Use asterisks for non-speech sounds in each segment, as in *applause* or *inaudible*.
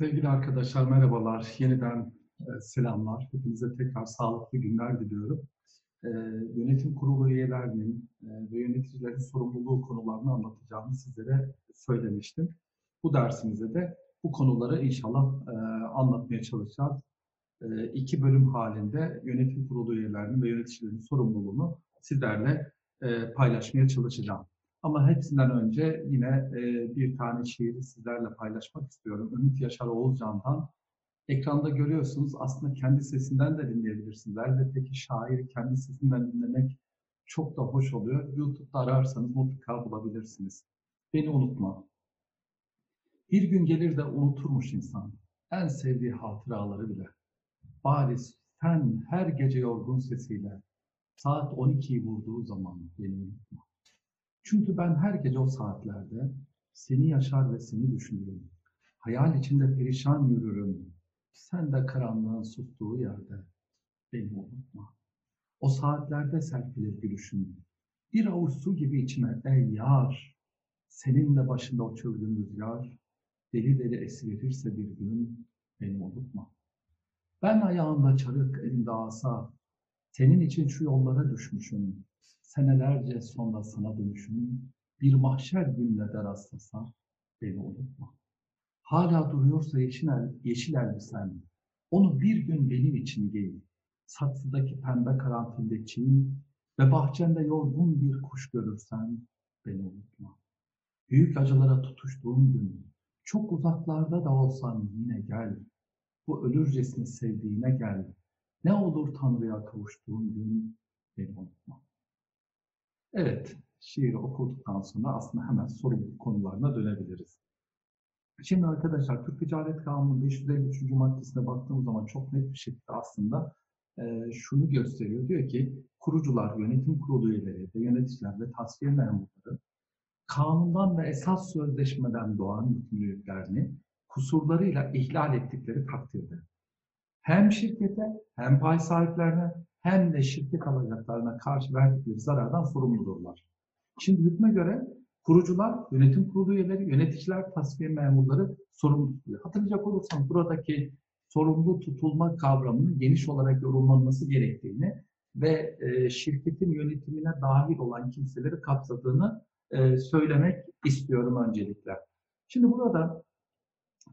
Sevgili arkadaşlar merhabalar. Yeniden e, selamlar. Hepinize tekrar sağlıklı günler diliyorum. E, yönetim kurulu üyelerinin e, ve yöneticilerin sorumluluğu konularını anlatacağımı sizlere söylemiştim. Bu dersimizde de bu konuları inşallah e, anlatmaya çalışacağız. E, iki bölüm halinde yönetim kurulu üyelerinin ve yöneticilerin sorumluluğunu sizlerle e, paylaşmaya çalışacağım. Ama hepsinden önce yine e, bir tane şiiri sizlerle paylaşmak istiyorum. Ümit Yaşar Oğuzcan'dan. Ekranda görüyorsunuz aslında kendi sesinden de dinleyebilirsiniz. Elbette ki şairi kendi sesinden dinlemek çok da hoş oluyor. YouTube'da ararsanız mutlaka bulabilirsiniz. Beni unutma. Bir gün gelir de unuturmuş insan en sevdiği hatıraları bile. Bari sen her gece yorgun sesiyle saat 12'yi vurduğu zaman beni unutma. Çünkü ben her gece o saatlerde seni yaşar ve seni düşünürüm. Hayal içinde perişan yürürüm. Sen de karanlığın sustuğu yerde beni unutma. O saatlerde serpilir gülüşün. Bir avuç su gibi içime ey yar. Senin de başında o çılgın rüzgar. Deli deli esiverirse bir gün beni unutma. Ben ayağımda çarık, elimde asa. Senin için şu yollara düşmüşüm senelerce sonra sana dönüşüm bir mahşer gününe de rastlasa beni unutma. Hala duruyorsa yeşil, el, yeşil elbisen, onu bir gün benim için giy. Saksıdaki pembe karanfilde çiğ ve bahçende yorgun bir kuş görürsen beni unutma. Büyük acılara tutuştuğum gün, çok uzaklarda da olsan yine gel. Bu ölürcesine sevdiğine gel. Ne olur Tanrı'ya kavuştuğum gün beni unutma. Evet, şiiri okuduktan sonra aslında hemen sorumluluk konularına dönebiliriz. Şimdi arkadaşlar Türk Ticaret Kanunu 553. maddesine baktığımız zaman çok net bir şekilde aslında e, şunu gösteriyor. Diyor ki kurucular, yönetim kurulu üyeleri ve yöneticiler ve tasfiye memurları kanundan ve esas sözleşmeden doğan yükümlülüklerini kusurlarıyla ihlal ettikleri takdirde hem şirkete hem pay sahiplerine hem de şirket alacaklarına karşı verdikleri zarardan sorumludurlar. Şimdi hükme göre kurucular, yönetim kurulu üyeleri, yöneticiler, tasfiye memurları sorumlu tutuyor. Hatırlayacak olursanız buradaki sorumlu tutulma kavramının geniş olarak yorumlanması gerektiğini ve e, şirketin yönetimine dahil olan kimseleri kapsadığını e, söylemek istiyorum öncelikle. Şimdi burada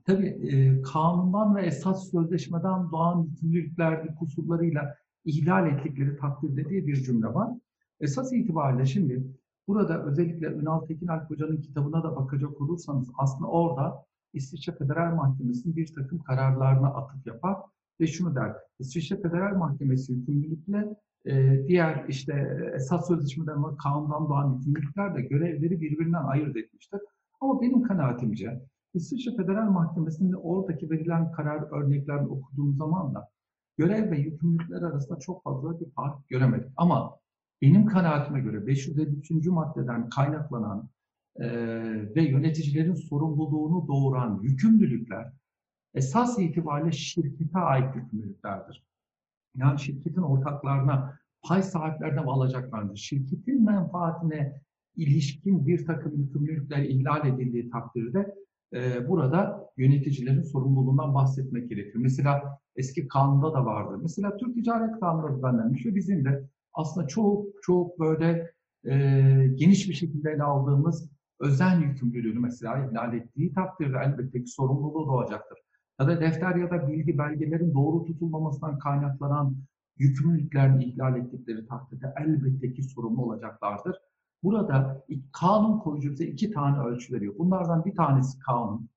tabii e, kanundan ve esas sözleşmeden doğan yükümlülükler kusurlarıyla ihlal ettikleri takdirde diye bir cümle var. Esas itibariyle şimdi burada özellikle Ünal Tekin Alp Hoca'nın kitabına da bakacak olursanız aslında orada İsviçre Federal Mahkemesi'nin bir takım kararlarına atıf yapar ve şunu der. İsviçre Federal Mahkemesi yükümlülükle e, diğer işte esas sözleşmeden ve kanundan doğan yükümlülükler de görevleri birbirinden ayırt etmiştir. Ama benim kanaatimce İsviçre Federal Mahkemesi'nin oradaki verilen karar örneklerini okuduğum zaman da görev ve yükümlülükler arasında çok fazla bir fark göremedik. Ama benim kanaatime göre 553. maddeden kaynaklanan e, ve yöneticilerin sorumluluğunu doğuran yükümlülükler esas itibariyle şirkete ait yükümlülüklerdir. Yani şirketin ortaklarına, pay sahiplerine alacaklardır. Şirketin menfaatine ilişkin bir takım yükümlülükler ihlal edildiği takdirde e, burada yöneticilerin sorumluluğundan bahsetmek gerekiyor. Mesela eski kanunda da vardı. Mesela Türk Ticaret Kanunu düzenlenmiş ve bizim de aslında çok çok böyle e, geniş bir şekilde ele aldığımız özen yükümlülüğünü mesela ihlal ettiği takdirde elbette ki sorumluluğu doğacaktır. Ya da defter ya da bilgi belgelerin doğru tutulmamasından kaynaklanan yükümlülüklerini ihlal ettikleri takdirde elbette ki sorumlu olacaklardır. Burada kanun koyucu bize iki tane ölçü veriyor. Bunlardan bir tanesi kanun,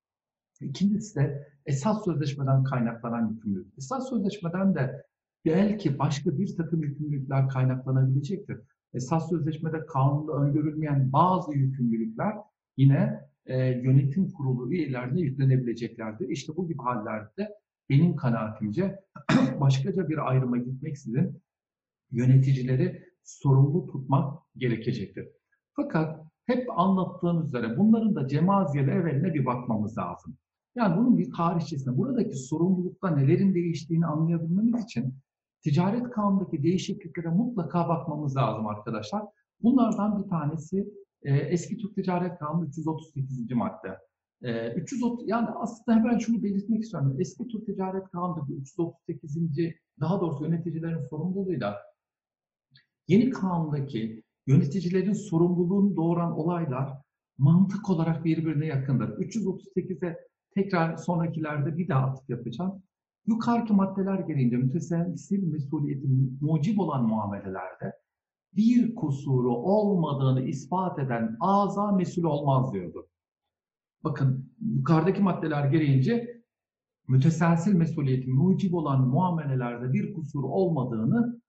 ikincisi de esas sözleşmeden kaynaklanan yükümlülük. Esas sözleşmeden de belki başka bir takım yükümlülükler kaynaklanabilecektir. Esas sözleşmede kanunda öngörülmeyen bazı yükümlülükler yine e, yönetim kurulu üyelerine yüklenebileceklerdir. İşte bu gibi hallerde benim kanaatimce *clears throat* başkaca bir ayrıma gitmeksizin yöneticileri sorumlu tutmak gerekecektir. Fakat hep anlattığım üzere bunların da cemaziyeli evveline bir bakmamız lazım. Yani bunun bir tarihçesine, buradaki sorumlulukta nelerin değiştiğini anlayabilmemiz için ticaret kanundaki değişikliklere mutlaka bakmamız lazım arkadaşlar. Bunlardan bir tanesi e, eski Türk Ticaret Kanunu 338. madde. E, 330 yani aslında hemen şunu belirtmek istiyorum. Eski Türk Ticaret Kanunu'ndaki 338. daha doğrusu yöneticilerin sorumluluğuyla yeni kanundaki yöneticilerin sorumluluğunu doğuran olaylar mantık olarak birbirine yakındır. 338'e tekrar sonrakilerde bir daha atıf yapacağım. Yukarıki maddeler gereğince müteselsil mesuliyeti mucib olan muamelelerde bir kusuru olmadığını ispat eden aza mesul olmaz diyordu. Bakın yukarıdaki maddeler gereğince müteselsil mesuliyeti mucib olan muamelelerde bir kusur olmadığını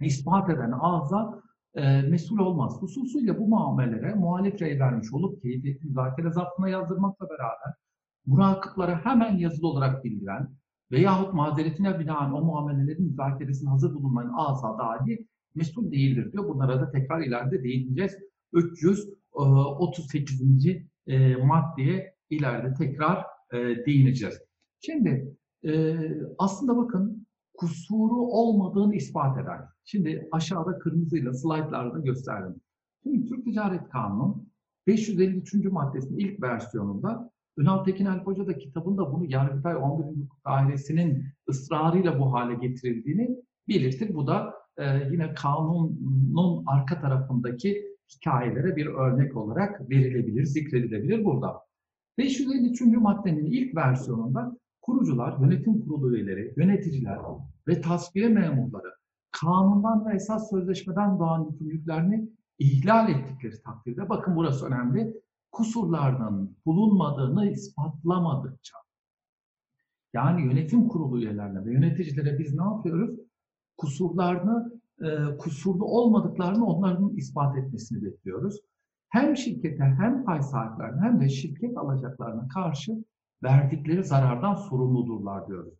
ispat eden ağza e, mesul olmaz. Hususuyla bu muamelelere muhalif rey vermiş olup keyfiyeti müzakere zaptına yazdırmakla beraber murakıplara hemen yazılı olarak bildiren veyahut mazeretine binaen o muamelelerin müzakeresinin hazır bulunmayan ağza dahi mesul değildir diyor. Bunlara da tekrar ileride değineceğiz. 338. E, maddeye ileride tekrar e, değineceğiz. Şimdi e, aslında bakın kusuru olmadığını ispat eder. Şimdi aşağıda kırmızıyla slaytlarda gösterdim. Şimdi Türk Ticaret Kanunu 553. maddesinin ilk versiyonunda Ünal Tekin Alp Hoca da kitabında bunu Yargıtay 11. Hukuk Dairesi'nin ısrarıyla bu hale getirildiğini belirtir. Bu da e, yine kanunun arka tarafındaki hikayelere bir örnek olarak verilebilir, zikredilebilir burada. 553. maddenin ilk versiyonunda kurucular, yönetim kurulu üyeleri, yöneticiler ve tasfiye memurları kanundan ve esas sözleşmeden doğan yükümlülüklerini ihlal ettikleri takdirde, bakın burası önemli, kusurlarının bulunmadığını ispatlamadıkça, yani yönetim kurulu üyelerine ve yöneticilere biz ne yapıyoruz? Kusurlarını, e, kusurlu olmadıklarını onların ispat etmesini bekliyoruz. Hem şirkete hem pay sahiplerine hem de şirket alacaklarına karşı verdikleri zarardan sorumludurlar diyoruz.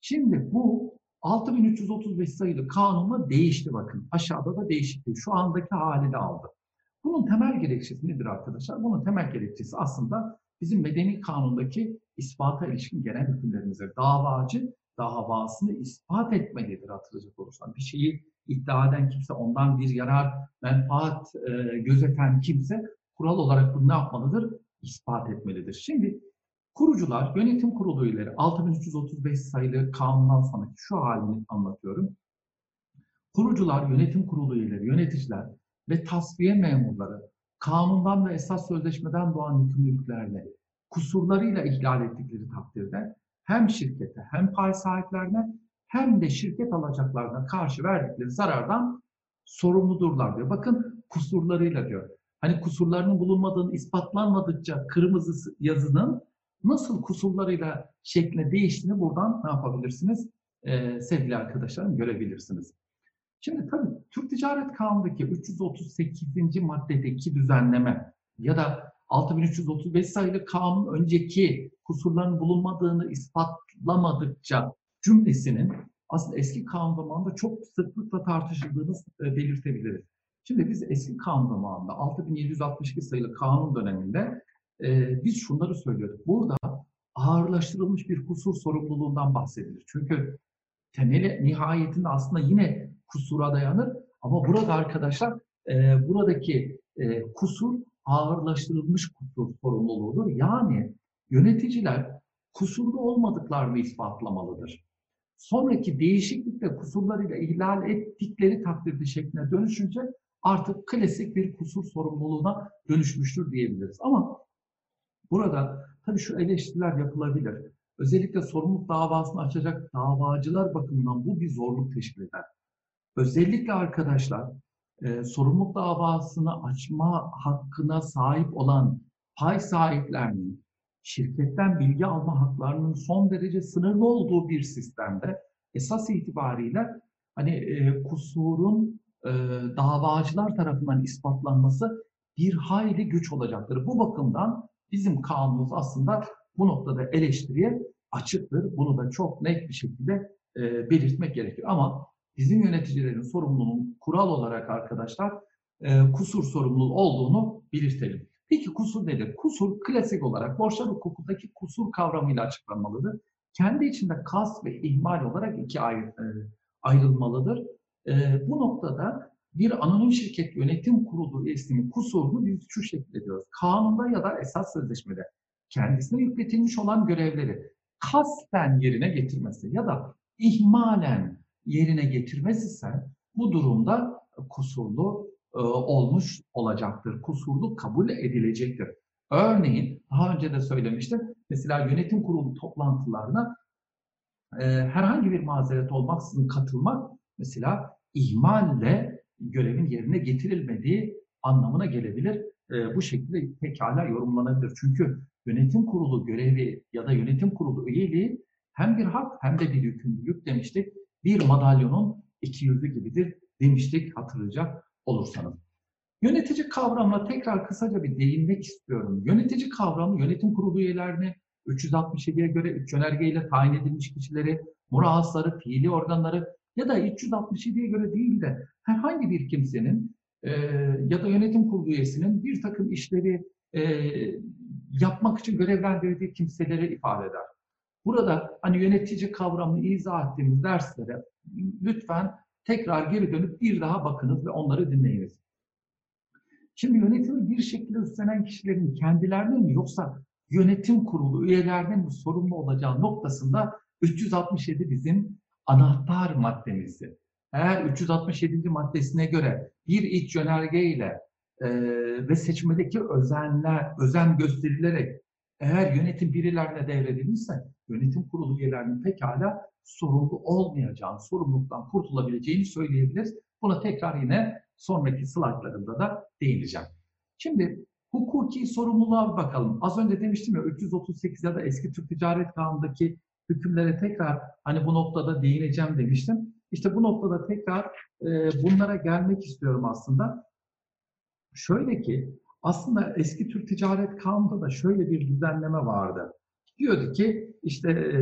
Şimdi bu 6335 sayılı kanunla değişti bakın. Aşağıda da değişikliği. Şu andaki hali de aldı. Bunun temel gerekçesi nedir arkadaşlar? Bunun temel gerekçesi aslında bizim medeni kanundaki ispata ilişkin genel hükümlerimizdir. Davacı davasını ispat etmelidir hatırlayacak olursan. Bir şeyi iddia eden kimse, ondan bir yarar, menfaat e, gözeten kimse kural olarak bunu ne yapmalıdır? İspat etmelidir. Şimdi kurucular, yönetim kurulu üyeleri 6335 sayılı kanundan sonraki şu halini anlatıyorum. Kurucular, yönetim kurulu üyeleri, yöneticiler ve tasfiye memurları kanundan ve esas sözleşmeden doğan yükümlülüklerle kusurlarıyla ihlal ettikleri takdirde hem şirkete hem pay sahiplerine hem de şirket alacaklarına karşı verdikleri zarardan sorumludurlar diyor. Bakın kusurlarıyla diyor. Hani kusurlarının bulunmadığını ispatlanmadıkça kırmızı yazının nasıl kusurlarıyla şekline değiştiğini buradan ne yapabilirsiniz? Ee, sevgili arkadaşlarım görebilirsiniz. Şimdi tabii Türk Ticaret Kanunu'ndaki 338. maddedeki düzenleme ya da 6335 sayılı kanun önceki kusurların bulunmadığını ispatlamadıkça cümlesinin aslında eski kanun zamanında çok sıklıkla tartışıldığını e, belirtebiliriz. Şimdi biz eski kanun zamanında 6762 sayılı kanun döneminde e, biz şunları söylüyorduk. Burada ağırlaştırılmış bir kusur sorumluluğundan bahsedilir. Çünkü temeli nihayetinde aslında yine kusura dayanır. Ama burada arkadaşlar e, buradaki e, kusur ağırlaştırılmış kusur sorumluluğudur. Yani yöneticiler kusurlu olmadıklarını ispatlamalıdır. Sonraki değişiklikte kusurlarıyla ihlal ettikleri takdirde şekline dönüşünce artık klasik bir kusur sorumluluğuna dönüşmüştür diyebiliriz. Ama burada tabii şu eleştiriler yapılabilir. Özellikle sorumluluk davasını açacak davacılar bakımından bu bir zorluk teşkil eder. Özellikle arkadaşlar e, sorumluluk davasını açma hakkına sahip olan pay sahiplerinin şirketten bilgi alma haklarının son derece sınırlı olduğu bir sistemde esas itibariyle hani e, kusurun e, davacılar tarafından ispatlanması bir hayli güç olacaktır. Bu bakımdan bizim kanunumuz aslında bu noktada eleştiriye açıktır. Bunu da çok net bir şekilde e, belirtmek gerekir. Ama bizim yöneticilerin sorumluluğunun kural olarak arkadaşlar e, kusur sorumluluğu olduğunu belirtelim. Peki kusur nedir? Kusur klasik olarak borçlar hukukundaki kusur kavramıyla açıklanmalıdır. Kendi içinde kas ve ihmal olarak iki ayrı, e, ayrılmalıdır. E, bu noktada bir anonim şirket yönetim kurulu üyesinin kusurunu biz şu şekilde diyoruz. Kanunda ya da esas sözleşmede kendisine yükletilmiş olan görevleri kasten yerine getirmesi ya da ihmalen yerine getirmesi ise bu durumda kusurlu e, olmuş olacaktır. Kusurlu kabul edilecektir. Örneğin daha önce de söylemiştim. Mesela yönetim kurulu toplantılarına e, herhangi bir mazeret olmaksızın katılmak mesela ihmalle görevin yerine getirilmediği anlamına gelebilir. E, bu şekilde pekala yorumlanabilir. Çünkü yönetim kurulu görevi ya da yönetim kurulu üyeliği hem bir hak hem de bir yükümlülük demiştik. Bir madalyonun iki yüzü gibidir demiştik hatırlayacak olursanız. Yönetici kavramına tekrar kısaca bir değinmek istiyorum. Yönetici kavramı yönetim kurulu üyelerini 367'ye göre üç yönergeyle tayin edilmiş kişileri, murahasları, fiili organları ya da 367'ye göre değil de herhangi bir kimsenin e, ya da yönetim kurulu üyesinin bir takım işleri e, yapmak için görevlendirdiği kimseleri ifade eder. Burada hani yönetici kavramını izah ettiğimiz derslere lütfen tekrar geri dönüp bir daha bakınız ve onları dinleyiniz. Şimdi yönetimi bir şekilde üstlenen kişilerin kendilerine mi yoksa yönetim kurulu üyelerinin mi sorumlu olacağı noktasında 367 bizim anahtar maddemizdi. Eğer 367. maddesine göre bir iç yönerge ile e, ve seçmedeki özenler, özen gösterilerek eğer yönetim birilerine devredilmişse yönetim kurulu üyelerinin pekala sorumlu olmayacağını, sorumluluktan kurtulabileceğini söyleyebiliriz. Buna tekrar yine sonraki slaytlarımda da değineceğim. Şimdi hukuki sorumluluğa bakalım. Az önce demiştim ya 338 ya da eski Türk Ticaret Kanunu'ndaki hükümlere tekrar hani bu noktada değineceğim demiştim. İşte bu noktada tekrar e, bunlara gelmek istiyorum aslında. Şöyle ki aslında eski Türk Ticaret Kanunu'nda da şöyle bir düzenleme vardı. Diyordu ki işte e,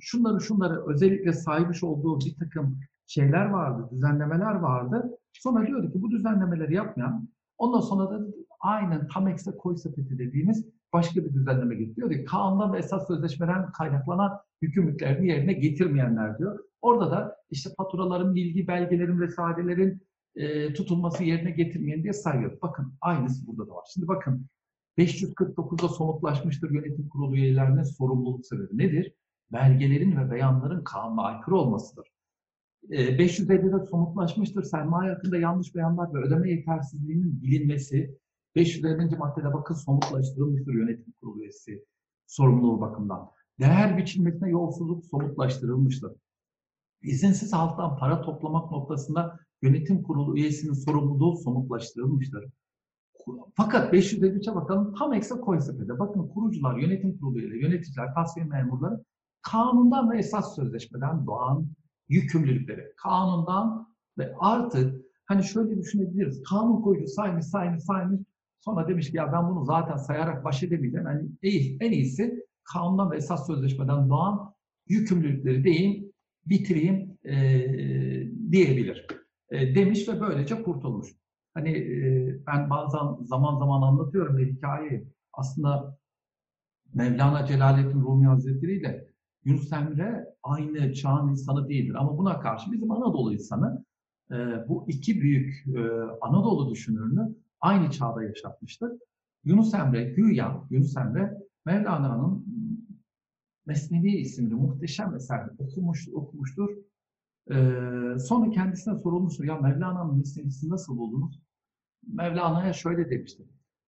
şunları şunları özellikle sahipmiş olduğu bir takım şeyler vardı, düzenlemeler vardı. Sonra diyordu ki bu düzenlemeleri yapmayan ondan sonra da aynen tam ekse koy sepeti dediğimiz başka bir düzenleme getiriyor. Diyor. Kanundan ve esas sözleşmeden kaynaklanan yükümlülüklerini yerine getirmeyenler diyor. Orada da işte faturaların, bilgi belgelerin vesairelerin e, tutulması yerine getirmeyen diye sayıyor. Bakın aynısı burada da var. Şimdi bakın 549'da somutlaşmıştır yönetim kurulu üyelerinin sorumluluk sebebi nedir? Belgelerin ve beyanların kanuna aykırı olmasıdır. E, 550'de somutlaşmıştır sermaye hakkında yanlış beyanlar ve ödeme yetersizliğinin bilinmesi. 550. maddede bakın somutlaştırılmıştır yönetim kurulu üyesi sorumluluğu bakımından. Değer biçilmesine yolsuzluk somutlaştırılmıştır. İzinsiz halktan para toplamak noktasında yönetim kurulu üyesinin sorumluluğu somutlaştırılmıştır. Fakat 553'e bakalım tam ekse koy sepete. Bakın kurucular, yönetim kurulu üyeleri, yöneticiler, tasfiye memurları kanundan ve esas sözleşmeden doğan yükümlülükleri. Kanundan ve artık hani şöyle düşünebiliriz. Kanun koyucu saymış, saymış, saymış. Sonra demiş ki ya ben bunu zaten sayarak baş edemeyeceğim. Yani en iyisi kanundan ve esas sözleşmeden doğan yükümlülükleri deyin, bitireyim e, diyebilir. E, demiş ve böylece kurtulmuş. Hani e, ben bazen zaman zaman anlatıyorum bir hikayeyi. Aslında Mevlana Celaleddin Rumi Hazretleri ile Yunus Emre aynı çağın insanı değildir. Ama buna karşı bizim Anadolu insanı e, bu iki büyük e, Anadolu düşünürünü aynı çağda yaşatmıştır. Yunus Emre, güya Yunus Emre Mevlana'nın Mesnevi isimli muhteşem eser okumuş, okumuştur. Ee, sonra kendisine sorulmuştur. Ya Mevlana'nın Mesnevisini nasıl buldunuz? Mevlana'ya şöyle demişti.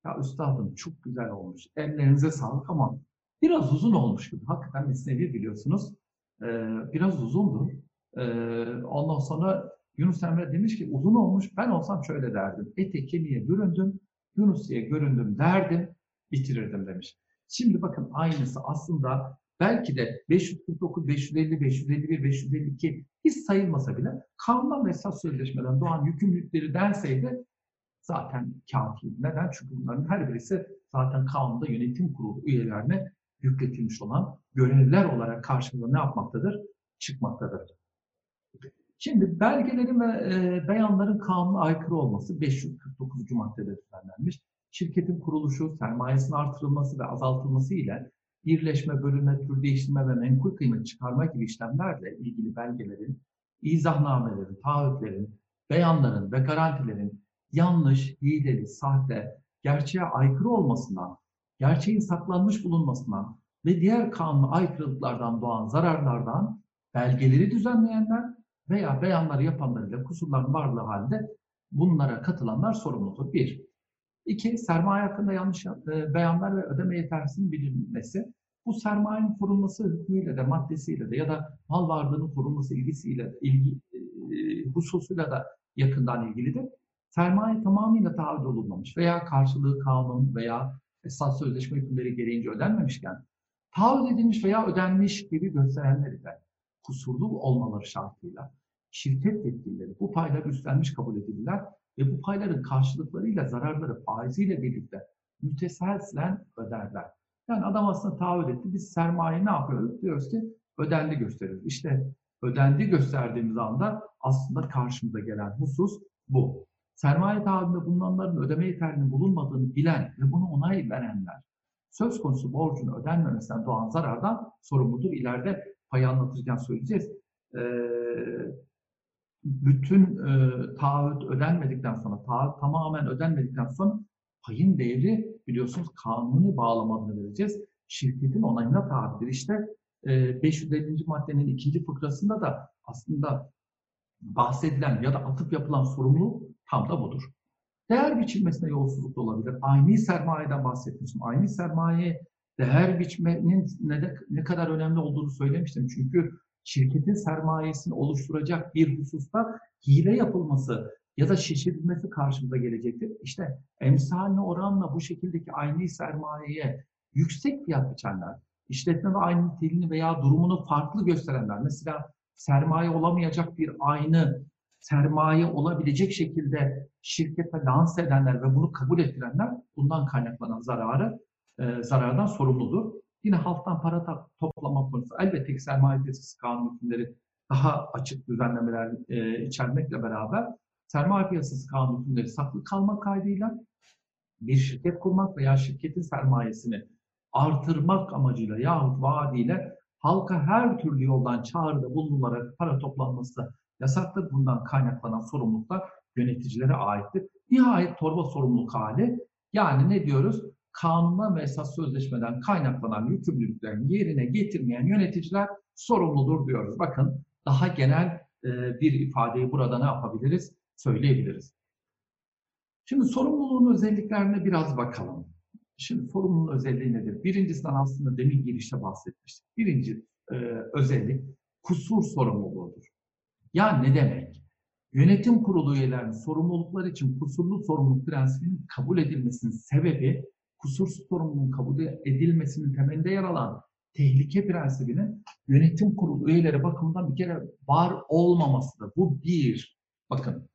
Ya üstadım çok güzel olmuş. Ellerinize sağlık ama biraz uzun olmuş gibi. Hakikaten Mesnevi biliyorsunuz. Ee, biraz uzundur. Ee, ondan sonra Yunus Emre demiş ki uzun olmuş. Ben olsam şöyle derdim. Ete kemiğe büründüm. Yunus'ya göründüm derdim. Bitirirdim demiş. Şimdi bakın aynısı aslında belki de 549, 550, 551, 552 hiç sayılmasa bile ve esas sözleşmeden doğan yükümlülükleri denseydi zaten kafi. Neden? Çünkü bunların her birisi zaten kanunda yönetim kurulu üyelerine yükletilmiş olan görevler olarak karşımıza ne yapmaktadır? Çıkmaktadır. Şimdi belgelerin ve e, beyanların kanuna aykırı olması 549. maddede düzenlenmiş. Şirketin kuruluşu, sermayesinin artırılması ve azaltılması ile birleşme, bölünme, tür değiştirme ve menkul kıymet çıkarma gibi işlemlerle ilgili belgelerin, izahnamelerin, taahhütlerin, beyanların ve garantilerin yanlış, hileli, sahte, gerçeğe aykırı olmasından gerçeğin saklanmış bulunmasından ve diğer kanun aykırılıklardan doğan zararlardan belgeleri düzenleyenler veya beyanları yapanlarıyla kusurların varlığı halinde bunlara katılanlar sorumludur. Bir. İki, sermaye hakkında yanlış e, beyanlar ve ödeme yetersizliğinin bilinmesi. Bu sermayenin korunması hükmüyle de maddesiyle de ya da mal varlığının korunması ilgisiyle ilgi e, hususuyla da yakından ilgilidir. Sermaye tamamıyla taahhüt olunmamış veya karşılığı kanun veya esas sözleşme hükümleri gereğince ödenmemişken taahhüt edilmiş veya ödenmiş gibi gösterenler ile kusurlu olmaları şartıyla şirket yetkilileri bu payları üstlenmiş kabul edilirler ve bu payların karşılıklarıyla zararları faiziyle birlikte müteselsilen öderler. Yani adam aslında taahhüt etti. Biz sermaye ne yapıyoruz? Diyoruz ki ödendi gösteriyoruz. İşte ödendi gösterdiğimiz anda aslında karşımıza gelen husus bu. Sermaye taahhüdünde bulunanların ödeme yeterliliğinin bulunmadığını bilen ve bunu onay verenler söz konusu borcun ödenmemesinden doğan zarardan sorumludur. İleride payı anlatırken söyleyeceğiz. Ee, bütün e, taahhüt ödenmedikten sonra, taahhüt tamamen ödenmedikten sonra payın değeri biliyorsunuz kanuni bağlamadığını vereceğiz. Şirketin onayına tabidir. İşte e, 550. maddenin ikinci fıkrasında da aslında bahsedilen ya da atıp yapılan sorumluluk tam da budur. Değer biçilmesine yolsuzluk da olabilir. Aynı sermayeden bahsetmiştim. Aynı sermaye değer biçmenin ne, de, ne kadar önemli olduğunu söylemiştim. Çünkü şirketin sermayesini oluşturacak bir hususta hile yapılması ya da şişirilmesi karşımıza gelecektir. İşte emsaline oranla bu şekildeki aynı sermayeye yüksek fiyat biçenler, işletme ve aynı niteliğini veya durumunu farklı gösterenler, mesela sermaye olamayacak bir aynı sermaye olabilecek şekilde şirkete lanse edenler ve bunu kabul ettirenler bundan kaynaklanan zararı e, zarardan sorumludur. Yine halktan para toplama konusu elbette ki sermaye piyasası kanun daha açık düzenlemeler e, içermekle beraber sermaye piyasası kanun saklı kalmak kaydıyla bir şirket kurmak veya şirketin sermayesini artırmak amacıyla yahut vaadiyle halka her türlü yoldan çağrıda bulunularak para toplanması yasaktır. Bundan kaynaklanan sorumluluklar yöneticilere aittir. Nihayet torba sorumluluk hali yani ne diyoruz? Kanundan ve esas sözleşmeden kaynaklanan yükümlülüklerini yerine getirmeyen yöneticiler sorumludur diyoruz. Bakın daha genel e, bir ifadeyi burada ne yapabiliriz? Söyleyebiliriz. Şimdi sorumluluğun özelliklerine biraz bakalım. Şimdi sorumluluğun özelliği nedir? Birincisinden aslında demin girişte bahsetmiştik. Birinci e, özellik kusur sorumluluğudur. Ya ne demek? Yönetim kurulu üyelerinin sorumluluklar için kusurlu sorumluluk prensibinin kabul edilmesinin sebebi kusursuz sorumluluğun kabul edilmesinin temelinde yer alan tehlike prensibinin yönetim kurulu üyeleri bakımından bir kere var olmamasıdır. Bu bir. Bakın.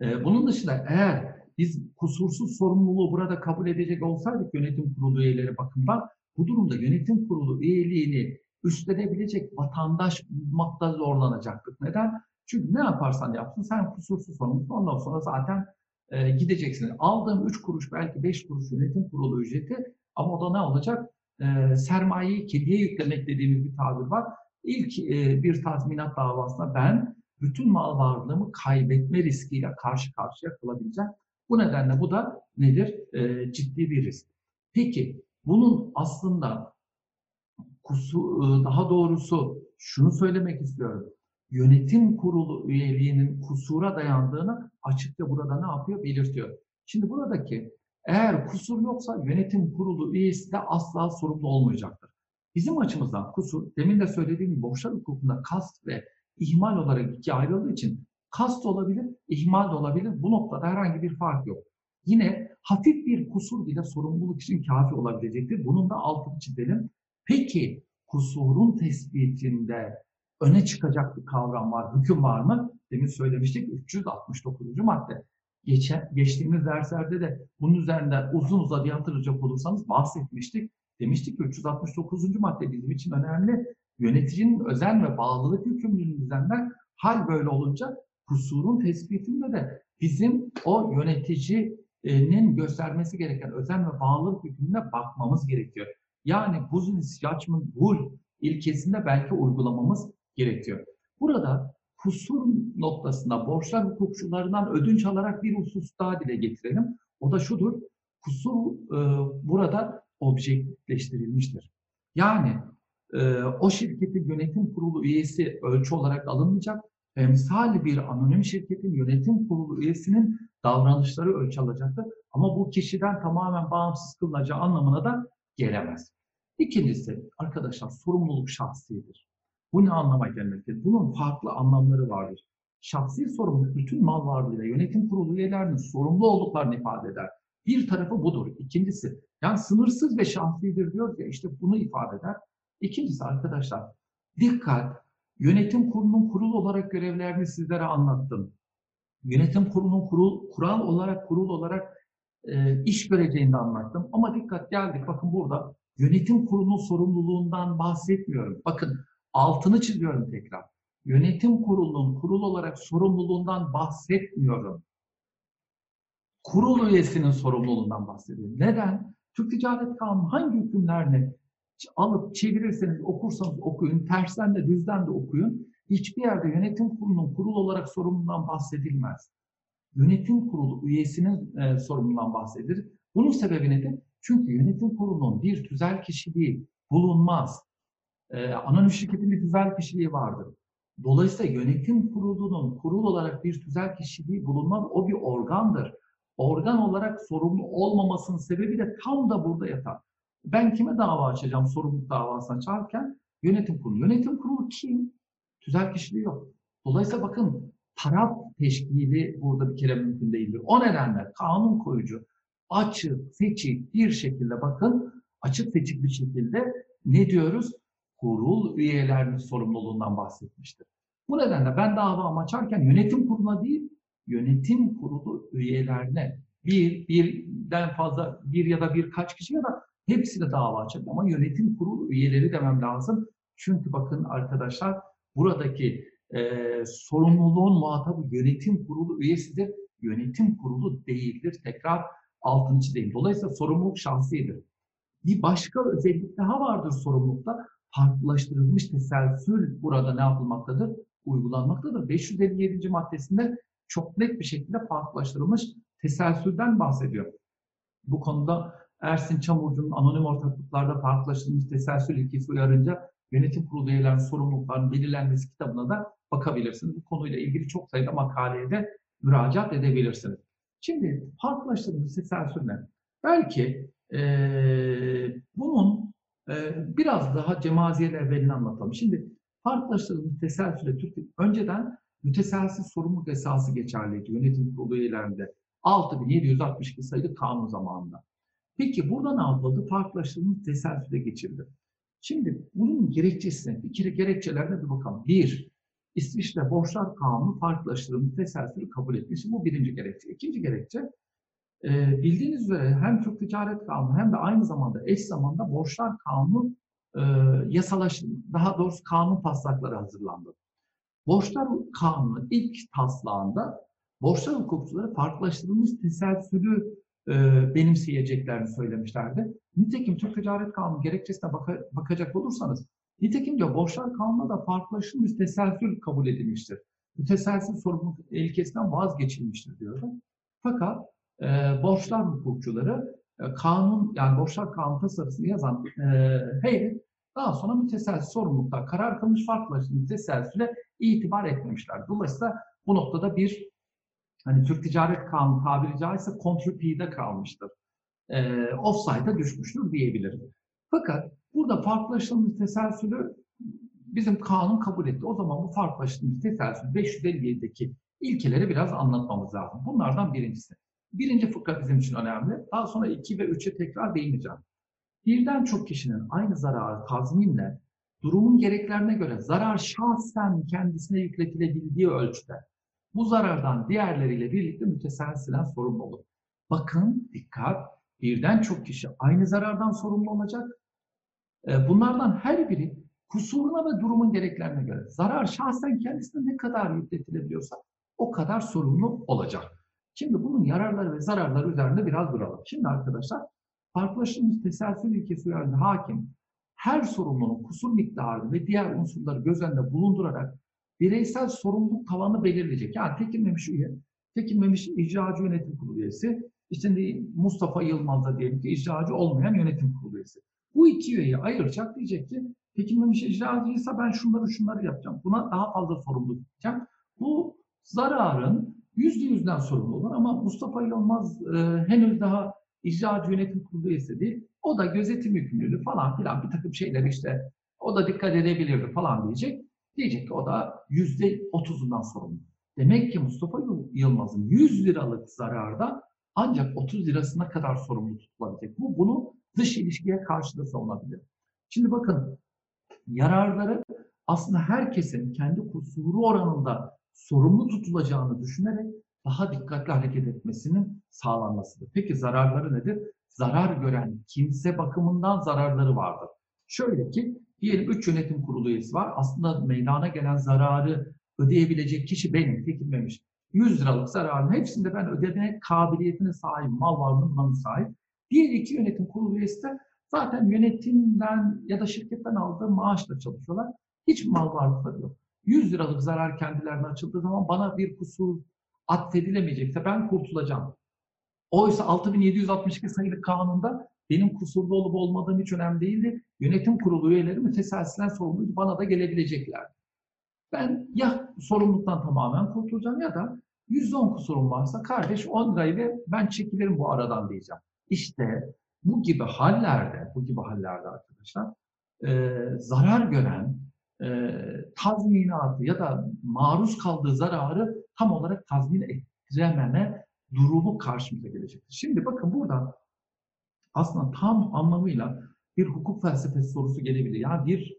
Ee, bunun dışında eğer biz kusursuz sorumluluğu burada kabul edecek olsaydık yönetim kurulu üyeleri bakımından bu durumda yönetim kurulu üyeliğini üstlenebilecek vatandaş bulmakta zorlanacaktık. Neden? Çünkü ne yaparsan yapsın sen kusursuz sorumlusun. Ondan sonra zaten e, gideceksin. Aldığım 3 kuruş belki 5 kuruş yönetim kurulu ücreti ama o da ne olacak? E, sermayeyi kediye yüklemek dediğimiz bir tabir var. İlk e, bir tazminat davasında ben bütün mal varlığımı kaybetme riskiyle karşı karşıya kalabileceğim. Bu nedenle bu da nedir? E, ciddi bir risk. Peki bunun aslında kusu, e, daha doğrusu şunu söylemek istiyorum. Yönetim kurulu üyeliğinin kusura dayandığını açıkça burada ne yapıyor? Belirtiyor. Şimdi buradaki eğer kusur yoksa yönetim kurulu üyesi de asla sorumlu olmayacaktır. Bizim açımızdan kusur, demin de söylediğim gibi borçlar hukukunda kast ve ihmal olarak iki ayrıldığı için kast olabilir, ihmal de olabilir. Bu noktada herhangi bir fark yok. Yine hafif bir kusur bile sorumluluk için kafi olabilecektir. Bunun da altını çizelim. Peki kusurun tespitinde öne çıkacak bir kavram var, hüküm var mı? Demin söylemiştik 369. madde. Geçen, geçtiğimiz derslerde de bunun üzerinde uzun uzadıya hatırlayacak olursanız bahsetmiştik. Demiştik ki 369. madde bizim için önemli. Yöneticinin özen ve bağlılık yükümlülüğünü düzenler. Hal böyle olunca kusurun tespitinde de bizim o yöneticinin göstermesi gereken özen ve bağlılık yükümlülüğüne bakmamız gerekiyor. Yani business judgment rule ilkesinde belki uygulamamız gerekiyor. Burada kusur noktasında borçlar hukukçularından ödünç alarak bir husus daha dile getirelim. O da şudur. kusur e, burada objekleştirilmiştir. Yani e, o şirketin yönetim kurulu üyesi ölçü olarak alınmayacak. Emsal bir anonim şirketin yönetim kurulu üyesinin davranışları ölçü alacaktır. Ama bu kişiden tamamen bağımsız kılınacağı anlamına da gelemez. İkincisi arkadaşlar sorumluluk şahsidir. Bu ne anlama gelmektedir? Bunun farklı anlamları vardır. Şahsi sorumluluk bütün mal varlığıyla yönetim kurulu üyelerinin sorumlu olduklarını ifade eder. Bir tarafı budur. İkincisi yani sınırsız ve şahsidir diyor ya işte bunu ifade eder. İkincisi arkadaşlar dikkat yönetim kurulunun kurul olarak görevlerini sizlere anlattım. Yönetim kurulunun kurul, kural olarak kurul olarak e, iş göreceğini anlattım. Ama dikkat geldik bakın burada yönetim kurulunun sorumluluğundan bahsetmiyorum. Bakın altını çiziyorum tekrar. Yönetim kurulunun kurul olarak sorumluluğundan bahsetmiyorum. Kurul üyesinin sorumluluğundan bahsediyorum. Neden? Türk Ticaret Kanunu hangi hükümlerini alıp çevirirseniz okursanız okuyun, tersten de düzden de okuyun. Hiçbir yerde yönetim kurulunun kurul olarak sorumluluğundan bahsedilmez. Yönetim kurulu üyesinin e, sorumluluğundan bahsedilir. Bunun sebebi nedir? Çünkü yönetim kurulunun bir tüzel kişiliği bulunmaz. E, anonim şirketin bir tüzel kişiliği vardır. Dolayısıyla yönetim kurulunun kurul olarak bir tüzel kişiliği bulunmaz. O bir organdır. Organ olarak sorumlu olmamasının sebebi de tam da burada yatar. Ben kime dava açacağım sorumluluk davası açarken? Yönetim kurulu. Yönetim kurulu kim? Tüzel kişiliği yok. Dolayısıyla bakın taraf teşkili burada bir kere mümkün değildir. O nedenle kanun koyucu açık, seçik bir şekilde bakın açık seçik bir şekilde ne diyoruz? Kurul üyelerinin sorumluluğundan bahsetmiştir. Bu nedenle ben davamı açarken yönetim kuruluna değil, yönetim kurulu üyelerine bir, birden fazla, bir ya da birkaç kişi ya da hepsi de dava açabilir ama yönetim kurulu üyeleri demem lazım. Çünkü bakın arkadaşlar buradaki e, sorumluluğun muhatabı yönetim kurulu üyesidir. Yönetim kurulu değildir. Tekrar altını çizeyim. Dolayısıyla sorumluluk şahsidir. Bir başka özellik daha vardır sorumlulukta. Farklılaştırılmış teselsül burada ne yapılmaktadır? Uygulanmaktadır. 557. maddesinde çok net bir şekilde farklılaştırılmış teselsülden bahsediyor. Bu konuda Ersin Çamurcu'nun anonim ortaklıklarda farklılaştırılmış teselsül ilkesi uyarınca yönetim kurulu üyelerinin sorumluluklarının belirlenmesi kitabına da bakabilirsiniz. Bu konuyla ilgili çok sayıda makaleye de müracaat edebilirsiniz. Şimdi farklılaştırılmış teselsül ne? Belki e, bunun biraz daha cemaziyel evvelini anlatalım. Şimdi farklılaştırılmış teselsüle Türk önceden müteselsiz sorumluluk esası geçerliydi yönetim kurulu üyelerinde. 6762 sayılı kanun zamanında. Peki burada ne yapıldı? Farklılaştırılmış teselsüle geçildi. Şimdi bunun gerekçesine, bir kere gerekçelerine bir bakalım. Bir, İsviçre Borçlar Kanunu farklılaştırılmış teselsülü kabul etmiş. Bu birinci gerekçe. İkinci gerekçe, e, bildiğiniz üzere hem Türk Ticaret Kanunu hem de aynı zamanda eş zamanda Borçlar Kanunu e, yasalaş, daha doğrusu kanun taslakları hazırlandı. Borçlar Kanunu ilk taslağında borçlar hukukçuları farklılaştırılmış teselsülü e, benimseyeceklerini söylemişlerdi. Nitekim Türk Ticaret Kanunu gerekçesine baka, bakacak olursanız, nitekim diyor borçlar kanununda da farklılaştırılmış teselsül kabul edilmiştir. Müteselsiz sorumluluk ilkesinden vazgeçilmiştir diyor. Fakat e, borçlar hukukçuları e, kanun yani borçlar kanun tasarısını yazan e, heyet daha sonra müteselsiz sorumlulukta karar kılmış farklılaştırılmış teselsüle itibar etmemişler. Dolayısıyla bu noktada bir hani Türk Ticaret Kanunu tabiri caizse kontrpide kalmıştır. E, offside'a düşmüştür diyebiliriz. Fakat burada farklılaştırılmış teselsülü bizim kanun kabul etti. O zaman bu farklılaştırılmış teselsül 557'deki ilkeleri biraz anlatmamız lazım. Bunlardan birincisi. Birinci fıkra bizim için önemli. Daha sonra 2 ve 3'e tekrar değineceğim. Birden çok kişinin aynı zararı tazminle durumun gereklerine göre zarar şahsen kendisine yükletilebildiği ölçüde bu zarardan diğerleriyle birlikte müteselsilen sorumlu olur. Bakın dikkat birden çok kişi aynı zarardan sorumlu olacak. Ee, bunlardan her biri kusuruna ve durumun gereklerine göre zarar şahsen kendisine ne kadar yükletilebiliyorsa o kadar sorumlu olacak. Şimdi bunun yararları ve zararları üzerinde biraz duralım. Şimdi arkadaşlar farklılaştırılmış teselsül ilkesi uyarınca hakim her sorumlunun kusur miktarı ve diğer unsurları göz önünde bulundurarak bireysel sorumluluk tavanı belirleyecek. Yani tekinmemiş üye, tekinmemiş icracı yönetim kurulu üyesi işte Mustafa Yılmaz da diyelim ki icracı olmayan yönetim kurulu üyesi. Bu iki üyeyi ayıracak diyecek ki Tekinmemiş icracıysa ben şunları şunları yapacağım. Buna daha fazla sorumluluk tutacağım. Bu zararın yüzde yüzden sorumlu olur ama Mustafa Yılmaz e, henüz daha icracı yönetim kurulu üyesi. O da gözetim yükümlülüğü falan filan bir takım şeyler işte o da dikkat edebilirdi falan diyecek. Diyecek ki o da yüzde otuzundan sorumlu. Demek ki Mustafa Yıl- Yılmaz'ın 100 liralık zararda ancak 30 lirasına kadar sorumlu tutulabilecek. Bu bunu dış ilişkiye karşı da savunabilir. Şimdi bakın yararları aslında herkesin kendi kusuru oranında sorumlu tutulacağını düşünerek daha dikkatli hareket etmesinin sağlanmasıdır. Peki zararları nedir? Zarar gören kimse bakımından zararları vardır. Şöyle ki diyelim 3 yönetim kurulu üyesi var. Aslında meydana gelen zararı ödeyebilecek kişi benim, tekinmemiş. 100 liralık zararın hepsinde ben ödeme kabiliyetine sahip, mal varlığına buna müsait. Diğer iki yönetim kurulu üyesi de zaten yönetimden ya da şirketten aldığı maaşla çalışıyorlar. Hiç mal varlıkları yok. 100 liralık zarar kendilerine açıldığı zaman bana bir kusur atfedilemeyecekse ben kurtulacağım. Oysa 6762 sayılı kanunda benim kusurlu olup olmadığım hiç önemli değildi. Yönetim kurulu üyeleri müteselsilen sorumluydu. Bana da gelebilecekler. Ben ya sorumluluktan tamamen kurtulacağım ya da %10 kusurum varsa kardeş 10 lirayı ver ben çekilirim bu aradan diyeceğim. İşte bu gibi hallerde, bu gibi hallerde arkadaşlar e, zarar gören e, tazminatı ya da maruz kaldığı zararı tam olarak tazmin ettirememe durumu karşımıza gelecektir. Şimdi bakın burada aslında tam anlamıyla bir hukuk felsefesi sorusu gelebilir. Yani bir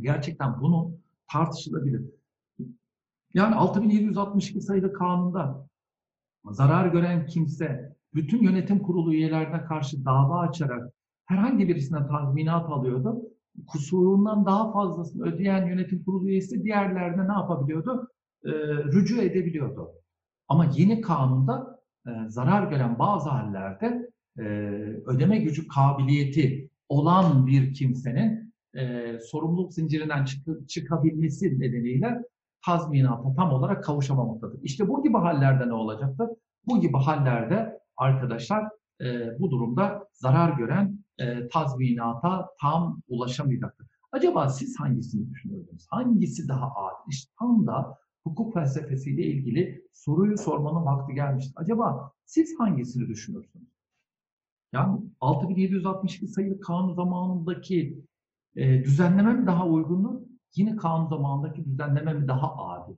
gerçekten bunu tartışılabilir. Yani 6762 sayılı kanunda zarar gören kimse bütün yönetim kurulu üyelerine karşı dava açarak herhangi birisine tazminat alıyordu. Kusurundan daha fazlasını ödeyen yönetim kurulu üyesi diğerlerine ne yapabiliyordu? Ee, rücu edebiliyordu. Ama yeni kanunda e, zarar gören bazı hallerde e, ödeme gücü kabiliyeti olan bir kimsenin e, sorumluluk zincirinden çık- çıkabilmesi nedeniyle tazminata tam olarak kavuşamamaktadır. İşte bu gibi hallerde ne olacaktır? Bu gibi hallerde arkadaşlar e, bu durumda zarar gören e, tazminata tam ulaşamayacaktır. Acaba siz hangisini düşünüyorsunuz? Hangisi daha adil? İşte tam da hukuk felsefesiyle ilgili soruyu sormanın vakti gelmiştir. Acaba siz hangisini düşünüyorsunuz? Yani 6762 sayılı kanun zamanındaki e, düzenleme mi daha uygundur? Yine kanun zamanındaki düzenleme mi daha adil?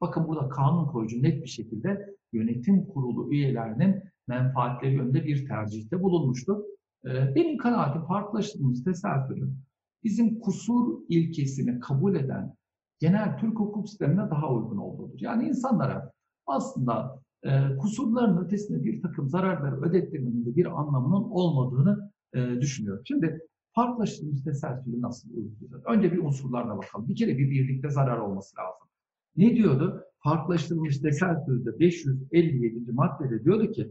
Bakın burada kanun koyucu net bir şekilde yönetim kurulu üyelerinin menfaatleri yönünde bir tercihte bulunmuştur. E, benim kanaatim farklılaştırılmış tesadüfün bizim kusur ilkesini kabul eden genel Türk hukuk sistemine daha uygun olduğudur. Yani insanlara aslında e, kusurların ötesinde bir takım zararları ödettirmenin de bir anlamının olmadığını e, düşünüyorum. Şimdi farklılaştırılmış tesadüfü nasıl uygulayacağız? Önce bir unsurlarına bakalım. Bir kere bir birlikte zarar olması lazım. Ne diyordu? Farklılaştırılmış tesadüfte 557. maddede diyordu ki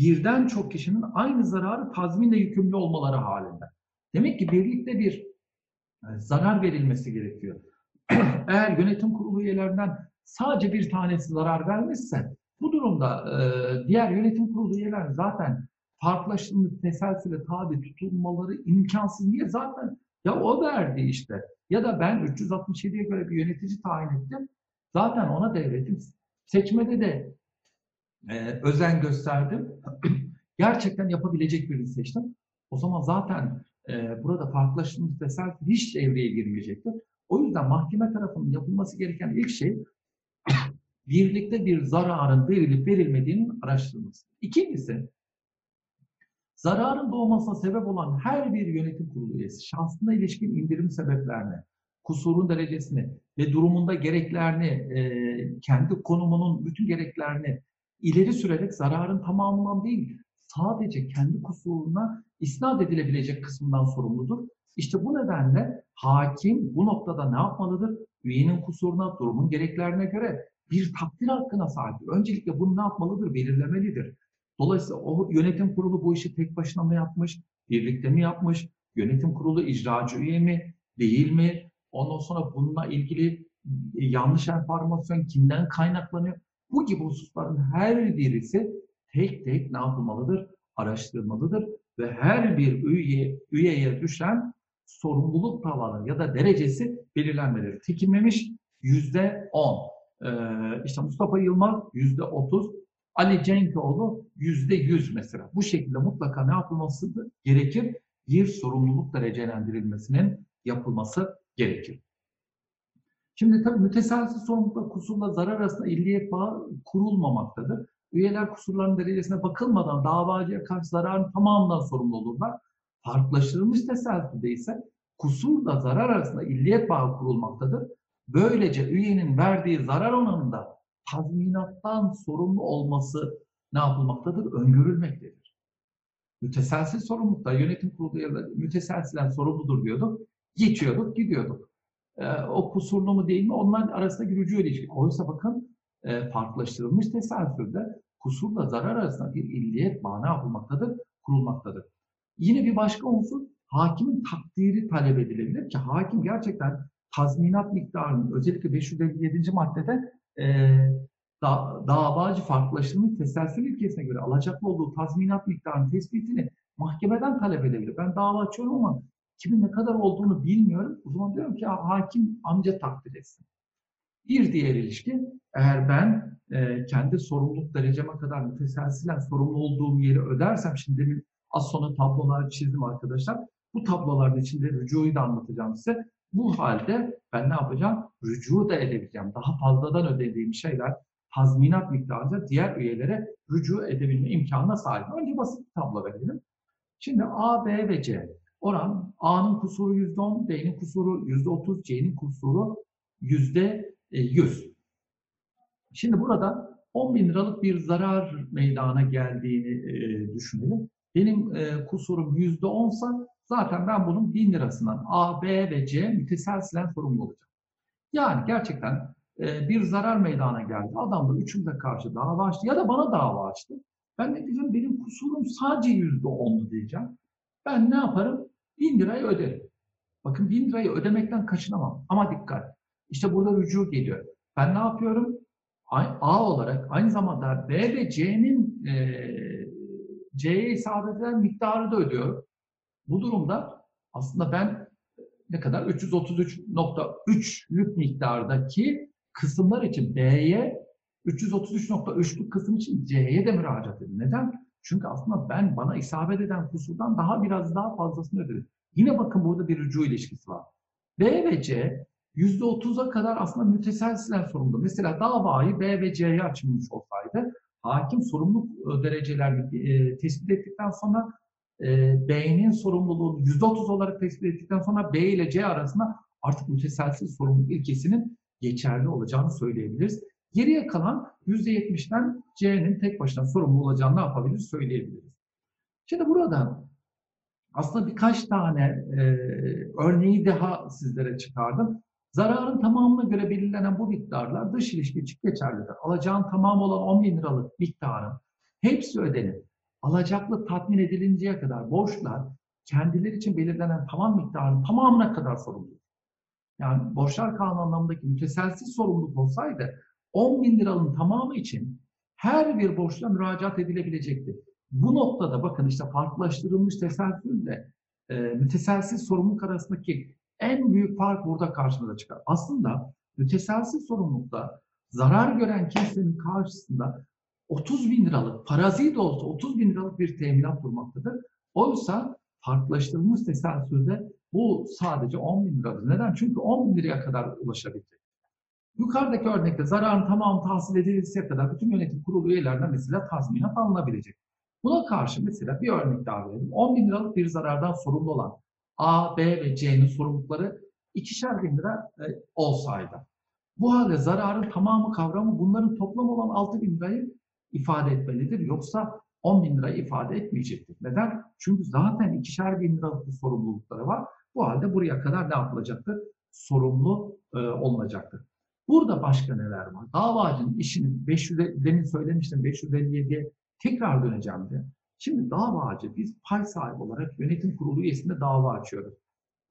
birden çok kişinin aynı zararı tazminle yükümlü olmaları halinde. Demek ki birlikte bir e, zarar verilmesi gerekiyor. *clears throat* Eğer yönetim kurulu üyelerinden sadece bir tanesi zarar vermişse bu durumda e, diğer yönetim kurulu üyeler zaten farklılaştırılmış teselsüle tabi tutulmaları imkansız. Niye? Zaten ya o verdi işte. Ya da ben 367'ye göre bir yönetici tayin ettim. Zaten ona devletim. Seçmede de e, özen gösterdim. *clears throat* Gerçekten yapabilecek birini seçtim. O zaman zaten e, burada farklılaştırılmış teselsül hiç devreye girmeyecektir. O yüzden mahkeme tarafının yapılması gereken ilk şey *clears throat* birlikte bir zararın verilip verilmediğinin araştırılması. İkincisi, zararın doğmasına sebep olan her bir yönetim kurulu üyesi şahsına ilişkin indirim sebeplerini, kusurun derecesini ve durumunda gereklerini, e, kendi konumunun bütün gereklerini ileri sürerek zararın tamamından değil, sadece kendi kusuruna isnat edilebilecek kısmından sorumludur. İşte bu nedenle hakim bu noktada ne yapmalıdır? Üyenin kusuruna, durumun gereklerine göre bir takdir hakkına sahiptir. Öncelikle bunu ne yapmalıdır? Belirlemelidir. Dolayısıyla o yönetim kurulu bu işi tek başına mı yapmış? Birlikte mi yapmış? Yönetim kurulu icracı üye mi? Değil mi? Ondan sonra bununla ilgili yanlış enformasyon kimden kaynaklanıyor? Bu gibi hususların her birisi tek tek ne yapılmalıdır? Araştırılmalıdır ve her bir üye, üyeye düşen sorumluluk tavanı ya da derecesi belirlenmeleri. Tekinmemiş yüzde on. Ee, işte Mustafa Yılmaz yüzde otuz. Ali Cenkoğlu yüzde yüz mesela. Bu şekilde mutlaka ne yapılması gerekir? Bir sorumluluk derecelendirilmesinin yapılması gerekir. Şimdi tabii müteselsiz sorumlulukla kusurla zarar arasında illiyet bağı kurulmamaktadır. Üyeler kusurların derecesine bakılmadan davacıya karşı zararın tamamından sorumlu olurlar. Farklılaştırılmış teselsizde ise kusurla zarar arasında illiyet bağı kurulmaktadır. Böylece üyenin verdiği zarar oranında tazminattan sorumlu olması ne yapılmaktadır? Öngörülmektedir. Müteselsiz sorumlulukta yönetim kurulu ya da sorumludur diyorduk. Geçiyorduk, gidiyorduk. Ee, o kusurlu mu değil mi? Onlar arasında gürücü ilişki. Oysa bakın e, farklılaştırılmış teselsürde kusurla zarar arasında bir illiyet bağı ne yapılmaktadır? Kurulmaktadır. Yine bir başka unsur hakimin takdiri talep edilebilir ki hakim gerçekten tazminat miktarının özellikle 557. maddede e, da, davacı farklılaştırılmış teselsül ilkesine göre alacaklı olduğu tazminat miktarının tespitini mahkemeden talep edebilir. Ben dava açıyorum ama kimin ne kadar olduğunu bilmiyorum. O zaman diyorum ki hakim amca takdir etsin. Bir diğer ilişki, eğer ben e, kendi sorumluluk dereceme kadar müteselsilen sorumlu olduğum yeri ödersem, şimdi demin az sonra tablolar çizdim arkadaşlar. Bu tabloların içinde rücuyu da anlatacağım size. Bu halde ben ne yapacağım? Rücu da edebileceğim. Daha fazladan ödediğim şeyler tazminat miktarında diğer üyelere rücu edebilme imkanına sahip. Önce basit bir tablo verelim. Şimdi A, B ve C. Oran A'nın kusuru %10, B'nin kusuru %30, C'nin kusuru %100. Şimdi burada 10 bin liralık bir zarar meydana geldiğini e, düşünelim. Benim e, kusurum %10 sa zaten ben bunun 1000 lirasından A, B ve C müteselsilen sorumlu olacağım. Yani gerçekten e, bir zarar meydana geldi. Adam da üçümüze karşı dava açtı ya da bana dava açtı. Ben ne diyeceğim? Benim kusurum sadece %10'lu diyeceğim. Ben ne yaparım? 1000 lirayı öderim. Bakın 1000 lirayı ödemekten kaçınamam. Ama dikkat. İşte burada rücu geliyor. Ben ne yapıyorum? A olarak aynı zamanda B ve C'nin e, C'ye isabet eden miktarı da ödüyorum. Bu durumda aslında ben ne kadar 333.3'lük miktardaki kısımlar için B'ye 333.3'lük kısım için C'ye de müracaat edin. Neden? Çünkü aslında ben bana isabet eden kusurdan daha biraz daha fazlasını ödedim. Yine bakın burada bir rücu ilişkisi var. B ve C %30'a kadar aslında müteselsilen sorumlu. Mesela davayı B ve C'ye açılmış olsaydı hakim sorumluluk e, derecelerini e, tespit ettikten sonra e, B'nin sorumluluğunu %30 olarak tespit ettikten sonra B ile C arasında artık müteselsiz sorumluluk ilkesinin geçerli olacağını söyleyebiliriz. Geriye kalan %70'den C'nin tek başına sorumlu olacağını ne yapabiliriz söyleyebiliriz. Şimdi burada aslında birkaç tane e, örneği daha sizlere çıkardım. Zararın tamamına göre belirlenen bu miktarlar dış ilişki için geçerlidir. Alacağın tamamı olan 10 bin liralık miktarın hepsi ödenip alacaklı tatmin edilinceye kadar borçlar kendileri için belirlenen tamam miktarın tamamına kadar sorumlu. Yani borçlar kanunu anlamındaki müteselsiz sorumluluk olsaydı 10 bin liranın tamamı için her bir borçla müracaat edilebilecekti. Bu noktada bakın işte farklılaştırılmış teselsülle e, müteselsiz sorumluluk arasındaki en büyük fark burada karşımıza çıkar. Aslında müteselsiz sorumlulukta zarar gören kimsenin karşısında 30 bin liralık, farazi de olsa 30 bin liralık bir teminat durmaktadır. Oysa farklılaştırılmış teselsüde bu sadece 10 bin liradır. Neden? Çünkü 10 bin liraya kadar ulaşabilecek. Yukarıdaki örnekte zararın tamamı tahsil edilirse kadar bütün yönetim kurulu üyelerinden mesela tazminat alınabilecek. Buna karşı mesela bir örnek daha verelim. 10 bin liralık bir zarardan sorumlu olan A, B ve C'nin sorumlulukları ikişer bin lira e, olsaydı. Bu halde zararın tamamı kavramı bunların toplam olan 6 bin lirayı ifade etmelidir. Yoksa 10 bin lirayı ifade etmeyecektir. Neden? Çünkü zaten ikişer bin liralık bir sorumlulukları var. Bu halde buraya kadar ne yapılacaktır? Sorumlu e, olunacaktır. Burada başka neler var? Davacının işini 500, demin söylemiştim 557'ye tekrar döneceğim de. Şimdi davacı biz pay sahibi olarak yönetim kurulu üyesinde dava açıyoruz.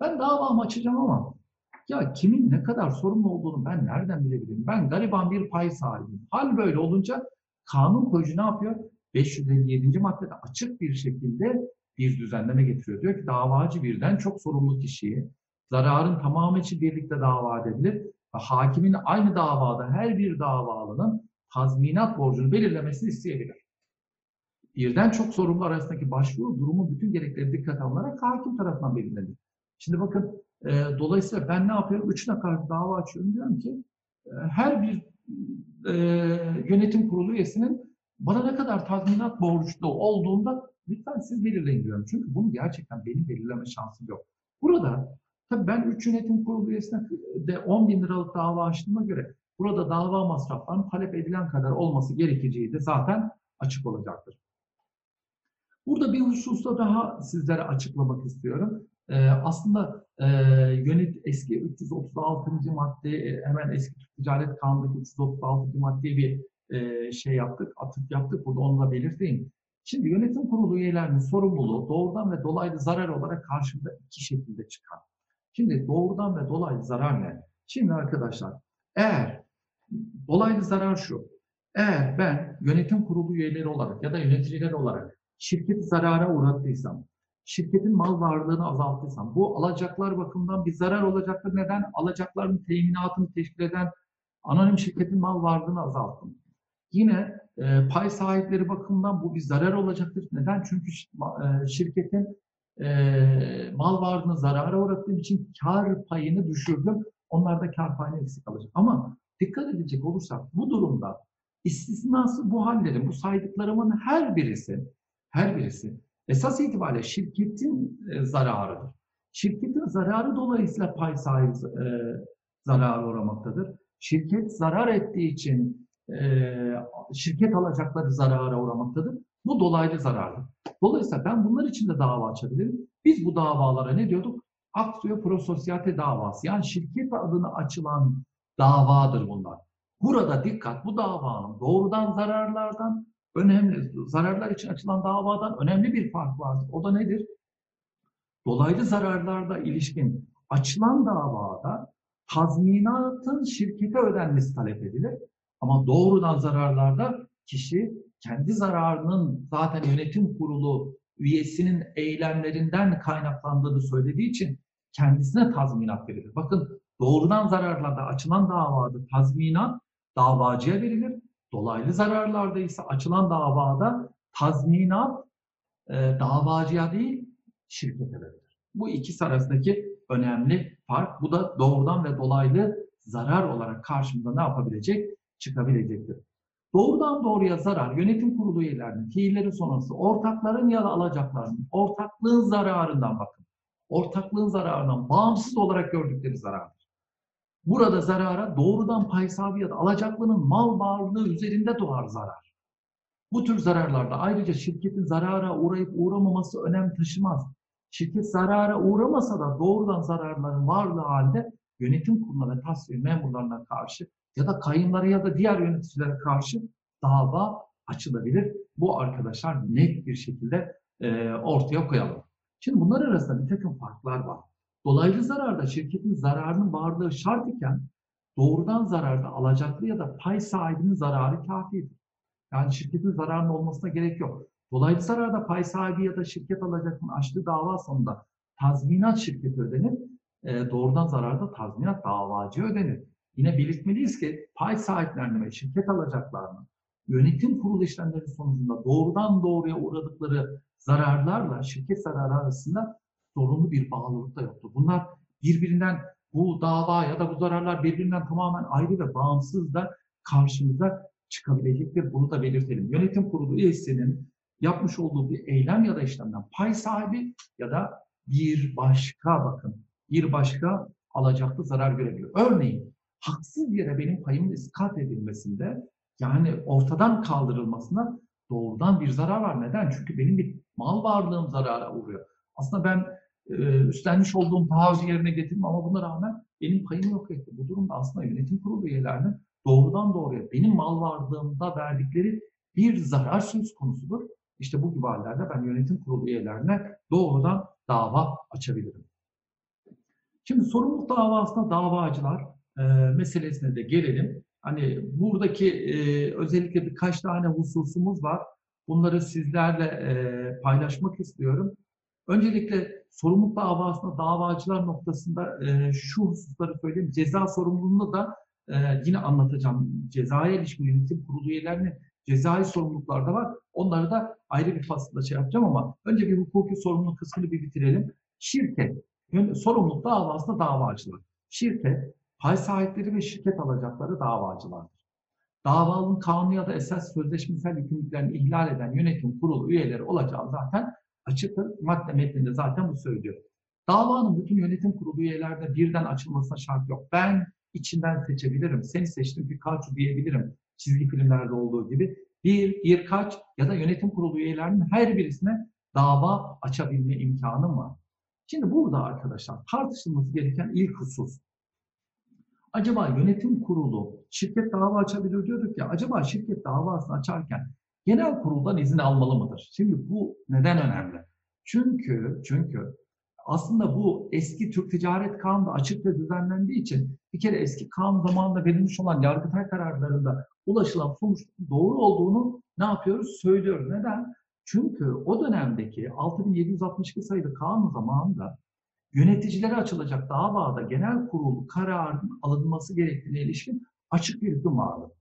Ben davamı açacağım ama ya kimin ne kadar sorumlu olduğunu ben nereden bilebilirim? Ben gariban bir pay sahibiyim. Hal böyle olunca kanun koyucu ne yapıyor? 557. maddede açık bir şekilde bir düzenleme getiriyor. Diyor ki davacı birden çok sorumlu kişiyi zararın tamamı için birlikte dava edebilir hakimin aynı davada her bir davalının tazminat borcunu belirlemesini isteyebilir. Birden çok sorumlu arasındaki başvuru durumun bütün gerekleri dikkate alınarak hakim tarafından belirlenir. Şimdi bakın e, dolayısıyla ben ne yapıyorum? Üçüne karşı dava açıyorum. Diyorum ki e, her bir e, yönetim kurulu üyesinin bana ne kadar tazminat borçlu olduğunda lütfen siz belirleyin diyorum. Çünkü bunu gerçekten benim belirleme şansım yok. Burada tabii ben 3 yönetim kurulu üyesine de 10 bin liralık dava açtığıma göre burada dava masraflarının talep edilen kadar olması gerekeceği de zaten açık olacaktır. Burada bir hususta daha sizlere açıklamak istiyorum. Ee, aslında e, yönet eski 336. madde e, hemen eski Ticaret Kanunu'ndaki 336. maddeye bir e, şey yaptık, atıp yaptık. Burada onu da belirteyim. Şimdi yönetim kurulu üyelerinin sorumluluğu doğrudan ve dolaylı zarar olarak karşımda iki şekilde çıkar. Şimdi doğrudan ve dolaylı zarar ne? Şimdi arkadaşlar eğer dolaylı zarar şu. Eğer ben yönetim kurulu üyeleri olarak ya da yöneticiler olarak şirketi zarara uğrattıysam, şirketin mal varlığını azalttıysam, bu alacaklar bakımından bir zarar olacaktır. Neden? Alacakların teminatını teşkil eden anonim şirketin mal varlığını azalttım. Yine e, pay sahipleri bakımından bu bir zarar olacaktır. Neden? Çünkü e, şirketin e, mal varlığını zarara uğrattığım için kar payını düşürdüm. Onlar da kar payını eksik alacak. Ama dikkat edecek olursak bu durumda istisnası bu hallerin, bu saydıklarımın her birisi, her birisi esas itibariyle şirketin e, zararıdır. Şirketin zararı dolayısıyla pay sahibi e, zarara uğramaktadır. Şirket zarar ettiği için e, şirket alacakları zarara uğramaktadır. Bu dolaylı zarardır. Dolayısıyla ben bunlar için de dava açabilirim. Biz bu davalara ne diyorduk? Aksiyo prososyate davası. Yani şirket adına açılan davadır bunlar. Burada dikkat bu davanın doğrudan zararlardan önemli, zararlar için açılan davadan önemli bir fark vardır. O da nedir? Dolaylı zararlarda ilişkin açılan davada tazminatın şirkete ödenmesi talep edilir. Ama doğrudan zararlarda kişi kendi zararının zaten yönetim kurulu üyesinin eylemlerinden kaynaklandığını söylediği için kendisine tazminat verilir. Bakın doğrudan zararlarda açılan davada tazminat davacıya verilir. Dolaylı zararlarda ise açılan davada tazminat e, davacıya değil şirkete verilir. Bu ikisi arasındaki önemli fark. Bu da doğrudan ve dolaylı zarar olarak karşımıza ne yapabilecek? Çıkabilecektir. Doğrudan doğruya zarar yönetim kurulu üyelerinin fiilleri sonrası ortakların ya da alacaklarının ortaklığın zararından bakın. Ortaklığın zararından bağımsız olarak gördükleri zarardır. Burada zarara doğrudan pay sahibi ya da alacaklının mal varlığı üzerinde doğar zarar. Bu tür zararlarda ayrıca şirketin zarara uğrayıp uğramaması önem taşımaz. Şirket zarara uğramasa da doğrudan zararların varlığı halde yönetim kuruluna ve tasfiye memurlarına karşı ya da kayınlara ya da diğer yöneticilere karşı dava açılabilir. Bu arkadaşlar net bir şekilde e, ortaya koyalım. Şimdi bunlar arasında bir takım farklar var. Dolaylı zararda şirketin zararının varlığı şart iken doğrudan zararda alacaklı ya da pay sahibinin zararı kafidir. Yani şirketin zararının olmasına gerek yok. Dolaylı zararda pay sahibi ya da şirket alacaklının açtığı dava sonunda tazminat şirketi ödenir. E, doğrudan zararda tazminat davacı ödenir. Yine belirtmeliyiz ki pay sahiplerinin ve şirket alacaklarının yönetim kurulu işlemleri sonucunda doğrudan doğruya uğradıkları zararlarla şirket zararı arasında sorunlu bir bağlılık da yoktur. Bunlar birbirinden bu dava ya da bu zararlar birbirinden tamamen ayrı ve bağımsız da karşımıza çıkabilecektir. Bunu da belirtelim. Yönetim kurulu üyesinin yapmış olduğu bir eylem ya da işlemden pay sahibi ya da bir başka bakın bir başka alacaklı zarar görebiliyor. Örneğin haksız yere benim payımın iskat edilmesinde yani ortadan kaldırılmasına doğrudan bir zarar var. Neden? Çünkü benim bir mal varlığım zarara uğruyor. Aslında ben e, üstlenmiş olduğum taahhüdü yerine getirdim ama buna rağmen benim payımı yok etti. Bu durumda aslında yönetim kurulu üyelerinin doğrudan doğruya benim mal varlığımda verdikleri bir zarar söz konusudur. İşte bu gibi hallerde ben yönetim kurulu üyelerine doğrudan dava açabilirim. Şimdi sorumluluk davasında davacılar e, meselesine de gelelim. Hani buradaki e, özellikle birkaç tane hususumuz var. Bunları sizlerle e, paylaşmak istiyorum. Öncelikle sorumluluk davasında davacılar noktasında e, şu hususları söyleyeyim. Ceza sorumluluğunda da e, yine anlatacağım. Cezaya ilişkin yönetim kurulu üyelerinin cezai sorumluluklar da var. Onları da ayrı bir fasılda şey yapacağım ama önce bir hukuki sorumluluk kısmını bir bitirelim. Şirket, sorumluluk davasında davacılar. Şirket, pay sahipleri ve şirket alacakları davacılardır. Davanın kanunu ya da esas sözleşmesel yükümlülüklerini ihlal eden yönetim kurulu üyeleri olacağı zaten açıktır. Madde metninde zaten bu söylüyor. Davanın bütün yönetim kurulu üyelerde birden açılmasına şart yok. Ben içinden seçebilirim. Seni seçtim birkaç diyebilirim. Çizgi filmlerde olduğu gibi. Bir, birkaç ya da yönetim kurulu üyelerinin her birisine dava açabilme imkanım var. Şimdi burada arkadaşlar tartışılması gereken ilk husus. Acaba yönetim kurulu şirket dava açabilir diyorduk ya. Acaba şirket davasını açarken genel kuruldan izin almalı mıdır? Şimdi bu neden önemli? Çünkü çünkü aslında bu eski Türk Ticaret Kanunu'nda açıkça düzenlendiği için bir kere eski kanun zamanında verilmiş olan yargıtay kararlarında ulaşılan sonuç doğru olduğunu ne yapıyoruz? Söylüyoruz. Neden? Çünkü o dönemdeki 6762 sayılı kanun zamanında yöneticilere açılacak davada genel kurul kararının alınması gerektiğine ilişkin açık bir hüküm vardı.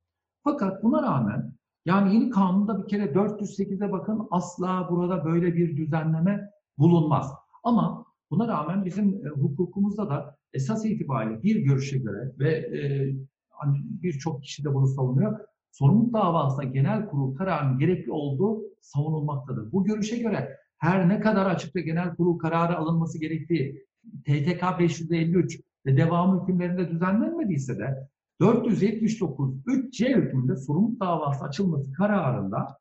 Fakat buna rağmen yani yeni kanunda bir kere 408'e bakın asla burada böyle bir düzenleme bulunmaz. Ama buna rağmen bizim e, hukukumuzda da esas itibariyle bir görüşe göre ve e, hani birçok kişi de bunu savunuyor. Sorumluluk davasında genel kurul kararının gerekli olduğu savunulmaktadır. Bu görüşe göre her ne kadar açıkça genel kurul kararı alınması gerektiği TTK 553 ve devamı hükümlerinde düzenlenmediyse de 479 3C hükmünde sorumluluk davası açılması kararında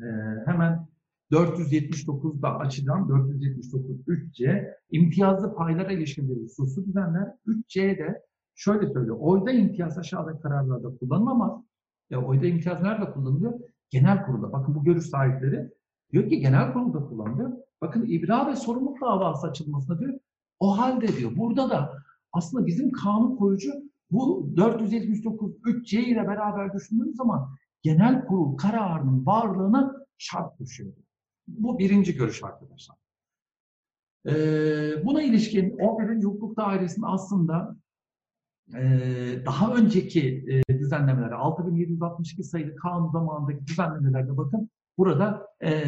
e, hemen 479'da açacağım. 479 3C imtiyazlı paylara ilişkin bir hususu düzenler. 3C'de şöyle söylüyor. Oyda imtiyaz aşağıdaki kararlarda kullanılamaz. Ya oyda imtiyaz nerede kullanılıyor? Genel kurulda. Bakın bu görüş sahipleri diyor ki genel kurulda kullanılıyor. Bakın ibra ve sorumluluk davası açılmasında diyor. O halde diyor burada da aslında bizim kanun koyucu bu 479 3C ile beraber düşündüğümüz zaman genel kurul kararının varlığını şart koşuyor. Bu birinci görüş arkadaşlar. Ee, buna ilişkin 11. Hukuk Dairesi'nin aslında daha önceki düzenlemelere 6762 sayılı kanun zamanındaki düzenlemelerde bakın burada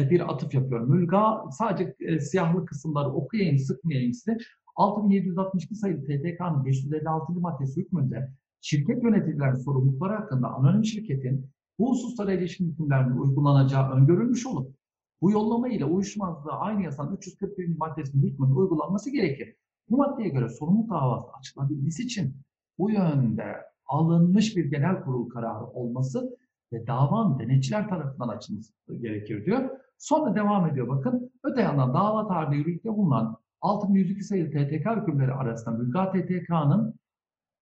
bir atıf yapıyorum. Mülga sadece siyahlı kısımları okuyayım, sıkmayayım size. 6762 sayılı TTK'nın 556. maddesi hükmünde şirket yöneticilerinin sorumlulukları hakkında anonim şirketin bu hususlara ilişkin hükümlerinin uygulanacağı öngörülmüş olup bu yollama ile uyuşmazlığı aynı yasanın 341. maddesinin hükmünün uygulanması gerekir. Bu maddeye göre sorumluluk davası açılabilmesi için bu yönde alınmış bir genel kurul kararı olması ve davanın denetçiler tarafından açılması gerekir diyor. Sonra devam ediyor bakın. Öte yandan dava tarihinde yürürlükte bulunan 6102 sayılı TTK hükümleri arasında Mülga TTK'nın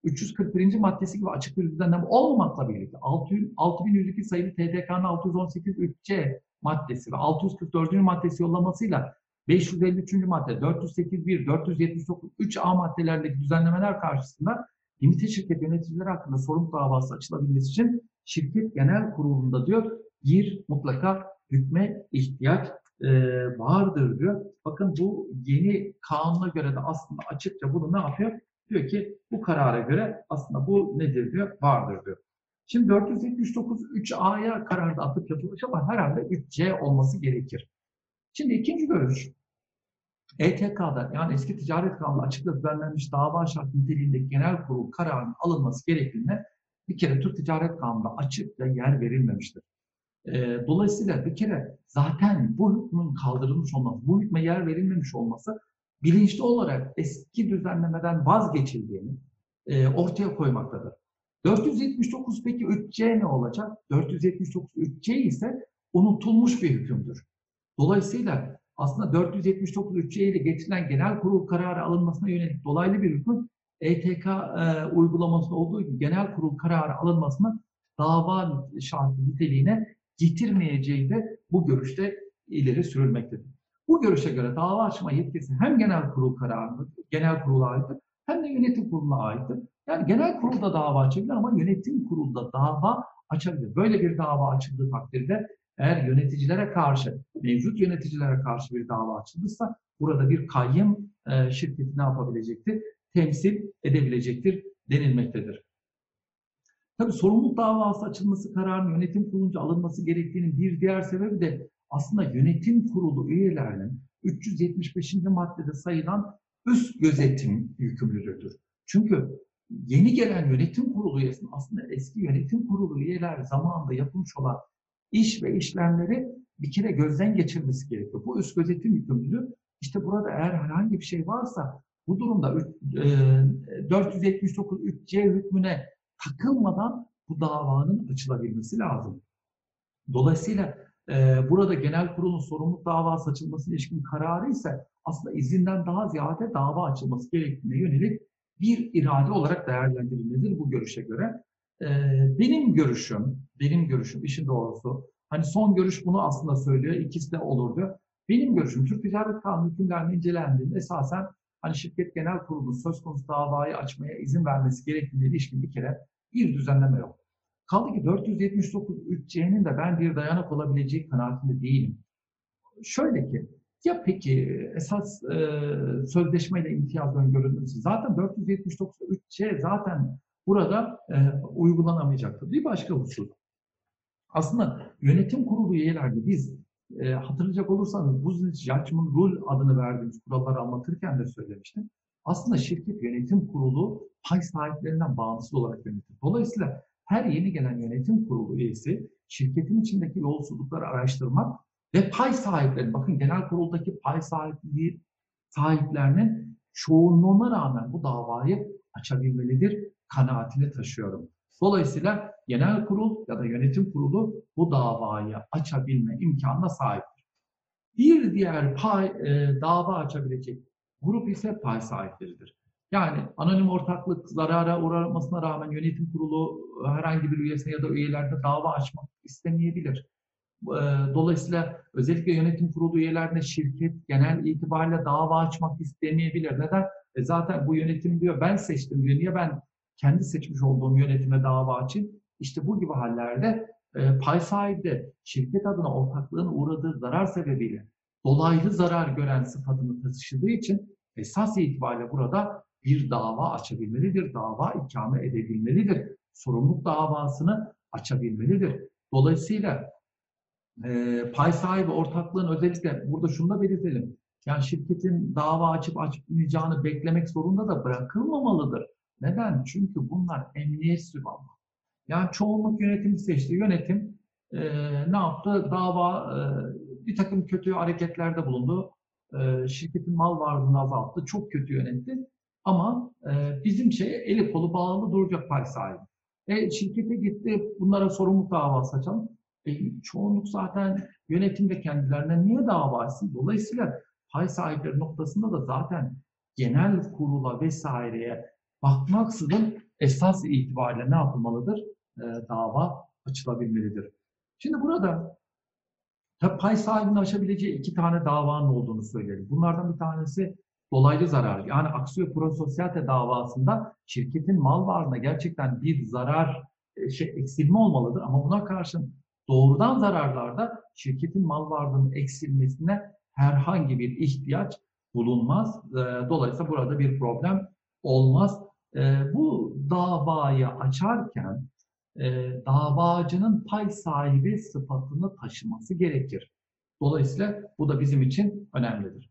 341. maddesi gibi açık bir düzenleme olmamakla birlikte 6102 sayılı TTK'nın 618 3C maddesi ve 644. maddesi yollamasıyla 553. madde, 408 1, 479 3A maddelerindeki düzenlemeler karşısında limite şirket yöneticileri hakkında sorumluluk davası açılabilmesi için şirket genel kurulunda diyor bir mutlaka hükme ihtiyaç e, vardır diyor. Bakın bu yeni kanuna göre de aslında açıkça bunu ne yapıyor? Diyor ki bu karara göre aslında bu nedir diyor? Vardır diyor. Şimdi 479 3A'ya kararda atıp yapılmış ama herhalde 3C olması gerekir. Şimdi ikinci görüş. ETK'da yani eski ticaret kanunu açıkça düzenlenmiş dava şart niteliğindeki genel kurul kararının alınması gerektiğine bir kere Türk Ticaret Kanunu'nda açıkça yer verilmemiştir. E, dolayısıyla bir kere zaten bu hükmün kaldırılmış olması, bu hükme yer verilmemiş olması bilinçli olarak eski düzenlemeden vazgeçildiğini e, ortaya koymaktadır. 479 peki 3C ne olacak? 479 3C ise unutulmuş bir hükümdür. Dolayısıyla aslında 479 3C ile getirilen genel kurul kararı alınmasına yönelik dolaylı bir hüküm ETK e, uygulamasında olduğu gibi genel kurul kararı alınmasına dava şartı niteliğine getirmeyeceği de bu görüşte ileri sürülmektedir. Bu görüşe göre dava açma yetkisi hem genel kurul kararıdır, genel kurula aittir hem de yönetim kuruluna aittir. Yani genel kurulda dava açabilir ama yönetim kurulda dava açabilir. Böyle bir dava açıldığı takdirde Eğer yöneticilere karşı, mevcut yöneticilere karşı bir dava açılırsa burada bir kayyım e, şirketi ne yapabilecektir? Temsil edebilecektir denilmektedir. Tabii sorumluluk davası açılması kararının yönetim kurulunca alınması gerektiğinin bir diğer sebebi de aslında yönetim kurulu üyelerinin 375. maddede sayılan üst gözetim yükümlülüğüdür. Çünkü yeni gelen yönetim kurulu üyesinin aslında eski yönetim kurulu üyeler zamanında yapılmış olan iş ve işlemleri bir kere gözden geçirmesi gerekiyor. Bu üst gözetim yükümlülüğü işte burada eğer herhangi bir şey varsa bu durumda 479 3C hükmüne takılmadan bu davanın açılabilmesi lazım. Dolayısıyla e, burada genel kurulun sorumluluk davası açılmasına ilişkin kararı ise aslında izinden daha ziyade dava açılması gerektiğine yönelik bir irade olarak değerlendirilmelidir bu görüşe göre. E, benim görüşüm, benim görüşüm işin doğrusu, hani son görüş bunu aslında söylüyor, ikisi de olurdu. Benim görüşüm, Türk Ticaret Kanunu hükümlerinin incelendiğinde esasen hani şirket genel kurulunun söz konusu davayı açmaya izin vermesi gerektiğine ilişkin bir kere bir düzenleme yok. Kaldı ki 479 3C'nin de ben bir dayanak olabileceği kanaatinde değilim. Şöyle ki, ya peki esas e, sözleşmeyle imtiyaz öngörülmesi zaten 479 3C zaten burada e, uygulanamayacaktır. Bir başka husus. Aslında yönetim kurulu üyelerde biz e, hatırlayacak olursanız Business Judgment Rule adını verdiğimiz kuralları anlatırken de söylemiştim. Aslında şirket yönetim kurulu pay sahiplerinden bağımsız olarak yönetir. Dolayısıyla her yeni gelen yönetim kurulu üyesi şirketin içindeki yolsuzlukları araştırmak ve pay sahipleri, bakın genel kuruldaki pay sahipliği sahiplerinin çoğunluğuna rağmen bu davayı açabilmelidir kanaatini taşıyorum. Dolayısıyla genel kurul ya da yönetim kurulu bu davayı açabilme imkanına sahiptir. Bir diğer pay, e, dava açabilecek grup ise pay sahipleridir. Yani anonim ortaklık zarara uğramasına rağmen yönetim kurulu herhangi bir üyesine ya da üyelerde dava açmak istemeyebilir. Dolayısıyla özellikle yönetim kurulu üyelerine şirket genel itibariyle dava açmak istemeyebilir. Neden? E zaten bu yönetim diyor ben seçtim diyor. Niye ben kendi seçmiş olduğum yönetime dava açayım? İşte bu gibi hallerde e, pay sahibi şirket adına ortaklığın uğradığı zarar sebebiyle dolaylı zarar gören sıfatını taşıdığı için esas itibariyle burada bir dava açabilmelidir, dava ikame edebilmelidir, sorumluluk davasını açabilmelidir. Dolayısıyla e, pay sahibi ortaklığın özellikle burada şunu da belirtelim. Yani şirketin dava açıp açmayacağını beklemek zorunda da bırakılmamalıdır. Neden? Çünkü bunlar emniyet sübabı. Yani çoğunluk yönetimi seçti. Yönetim e, ne yaptı? Dava e, bir takım kötü hareketlerde bulundu. E, şirketin mal varlığını azalttı. Çok kötü yönetti. Ama e, bizim şey eli kolu bağlı duracak pay sahibi. E, şirkete gitti bunlara sorumluluk davası açalım. E, çoğunluk zaten yönetimde kendilerine niye dava açsın? Dolayısıyla pay sahipleri noktasında da zaten genel kurula vesaireye bakmaksızın esas itibariyle ne yapılmalıdır? E, dava açılabilmelidir. Şimdi burada tabii pay sahibinin aşabileceği iki tane davanın olduğunu söyleyelim. Bunlardan bir tanesi dolaylı zarar. Yani aksiyo prososyate davasında şirketin mal varlığına gerçekten bir zarar e, şey eksilme olmalıdır ama buna karşın doğrudan zararlarda şirketin mal varlığının eksilmesine herhangi bir ihtiyaç bulunmaz. E, dolayısıyla burada bir problem olmaz. E, bu davayı açarken davacının pay sahibi sıfatını taşıması gerekir. Dolayısıyla bu da bizim için önemlidir.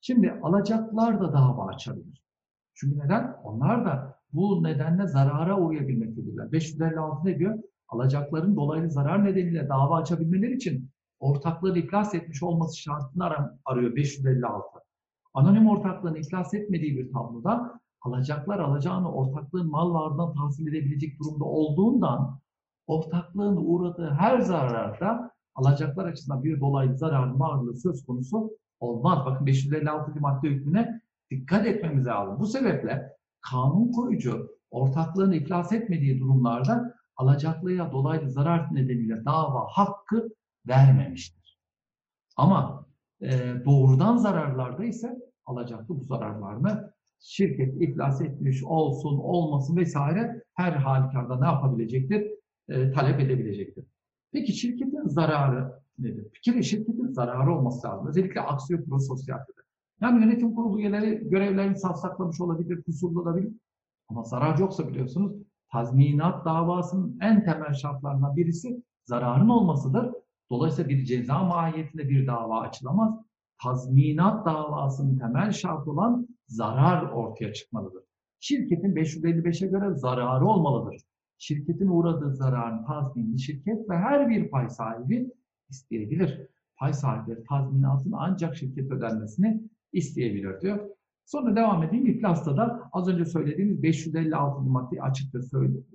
Şimdi alacaklar da dava açabilir. Çünkü neden? Onlar da bu nedenle zarara uğrayabilmektedirler. 556 ne diyor? Alacakların dolaylı zarar nedeniyle dava açabilmeleri için ortaklığı iflas etmiş olması şartını arıyor 556. Anonim ortaklığın iflas etmediği bir tabloda alacaklar alacağını ortaklığın mal varlığından tahsil edebilecek durumda olduğundan ortaklığın uğradığı her zararda alacaklar açısından bir dolaylı zararın varlığı söz konusu olmaz. Bakın 556. madde hükmüne dikkat etmemiz lazım. Bu sebeple kanun koyucu ortaklığın iflas etmediği durumlarda alacaklıya dolaylı zarar nedeniyle dava hakkı vermemiştir. Ama e, doğrudan zararlarda ise alacaklı bu zararlarını şirket iflas etmiş olsun olmasın vesaire her halükarda ne yapabilecektir? E, talep edebilecektir. Peki şirketin zararı nedir? Bir şirketin zararı olması lazım. Özellikle aksiyon prososyalde. Yani yönetim kurulu üyeleri görevlerini savsaklamış olabilir, kusurlu olabilir. Ama zarar yoksa biliyorsunuz tazminat davasının en temel şartlarından birisi zararın olmasıdır. Dolayısıyla bir ceza mahiyetinde bir dava açılamaz. Tazminat davasının temel şartı olan zarar ortaya çıkmalıdır. Şirketin 555'e göre zararı olmalıdır. Şirketin uğradığı zararın tazminini şirket ve her bir pay sahibi isteyebilir. Pay sahipleri tazminatın ancak şirket ödenmesini isteyebilir diyor. Sonra devam edeyim. İflasta da az önce söylediğimiz 556 maddeyi açıkça söyledim.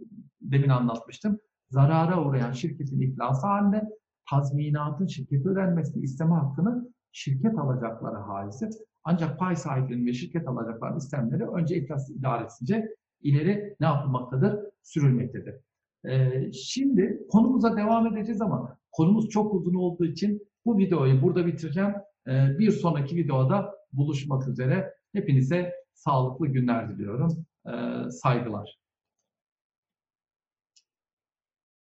Demin anlatmıştım. Zarara uğrayan şirketin iflası halinde tazminatın şirkete ödenmesini isteme hakkını şirket alacakları halisi. Ancak pay sahiplerinin ve şirket alacakları istemleri önce iflas idaresince ileri ne yapılmaktadır? Sürülmektedir. Ee, şimdi konumuza devam edeceğiz ama konumuz çok uzun olduğu için bu videoyu burada bitireceğim. Ee, bir sonraki videoda buluşmak üzere. Hepinize sağlıklı günler diliyorum. Ee, saygılar.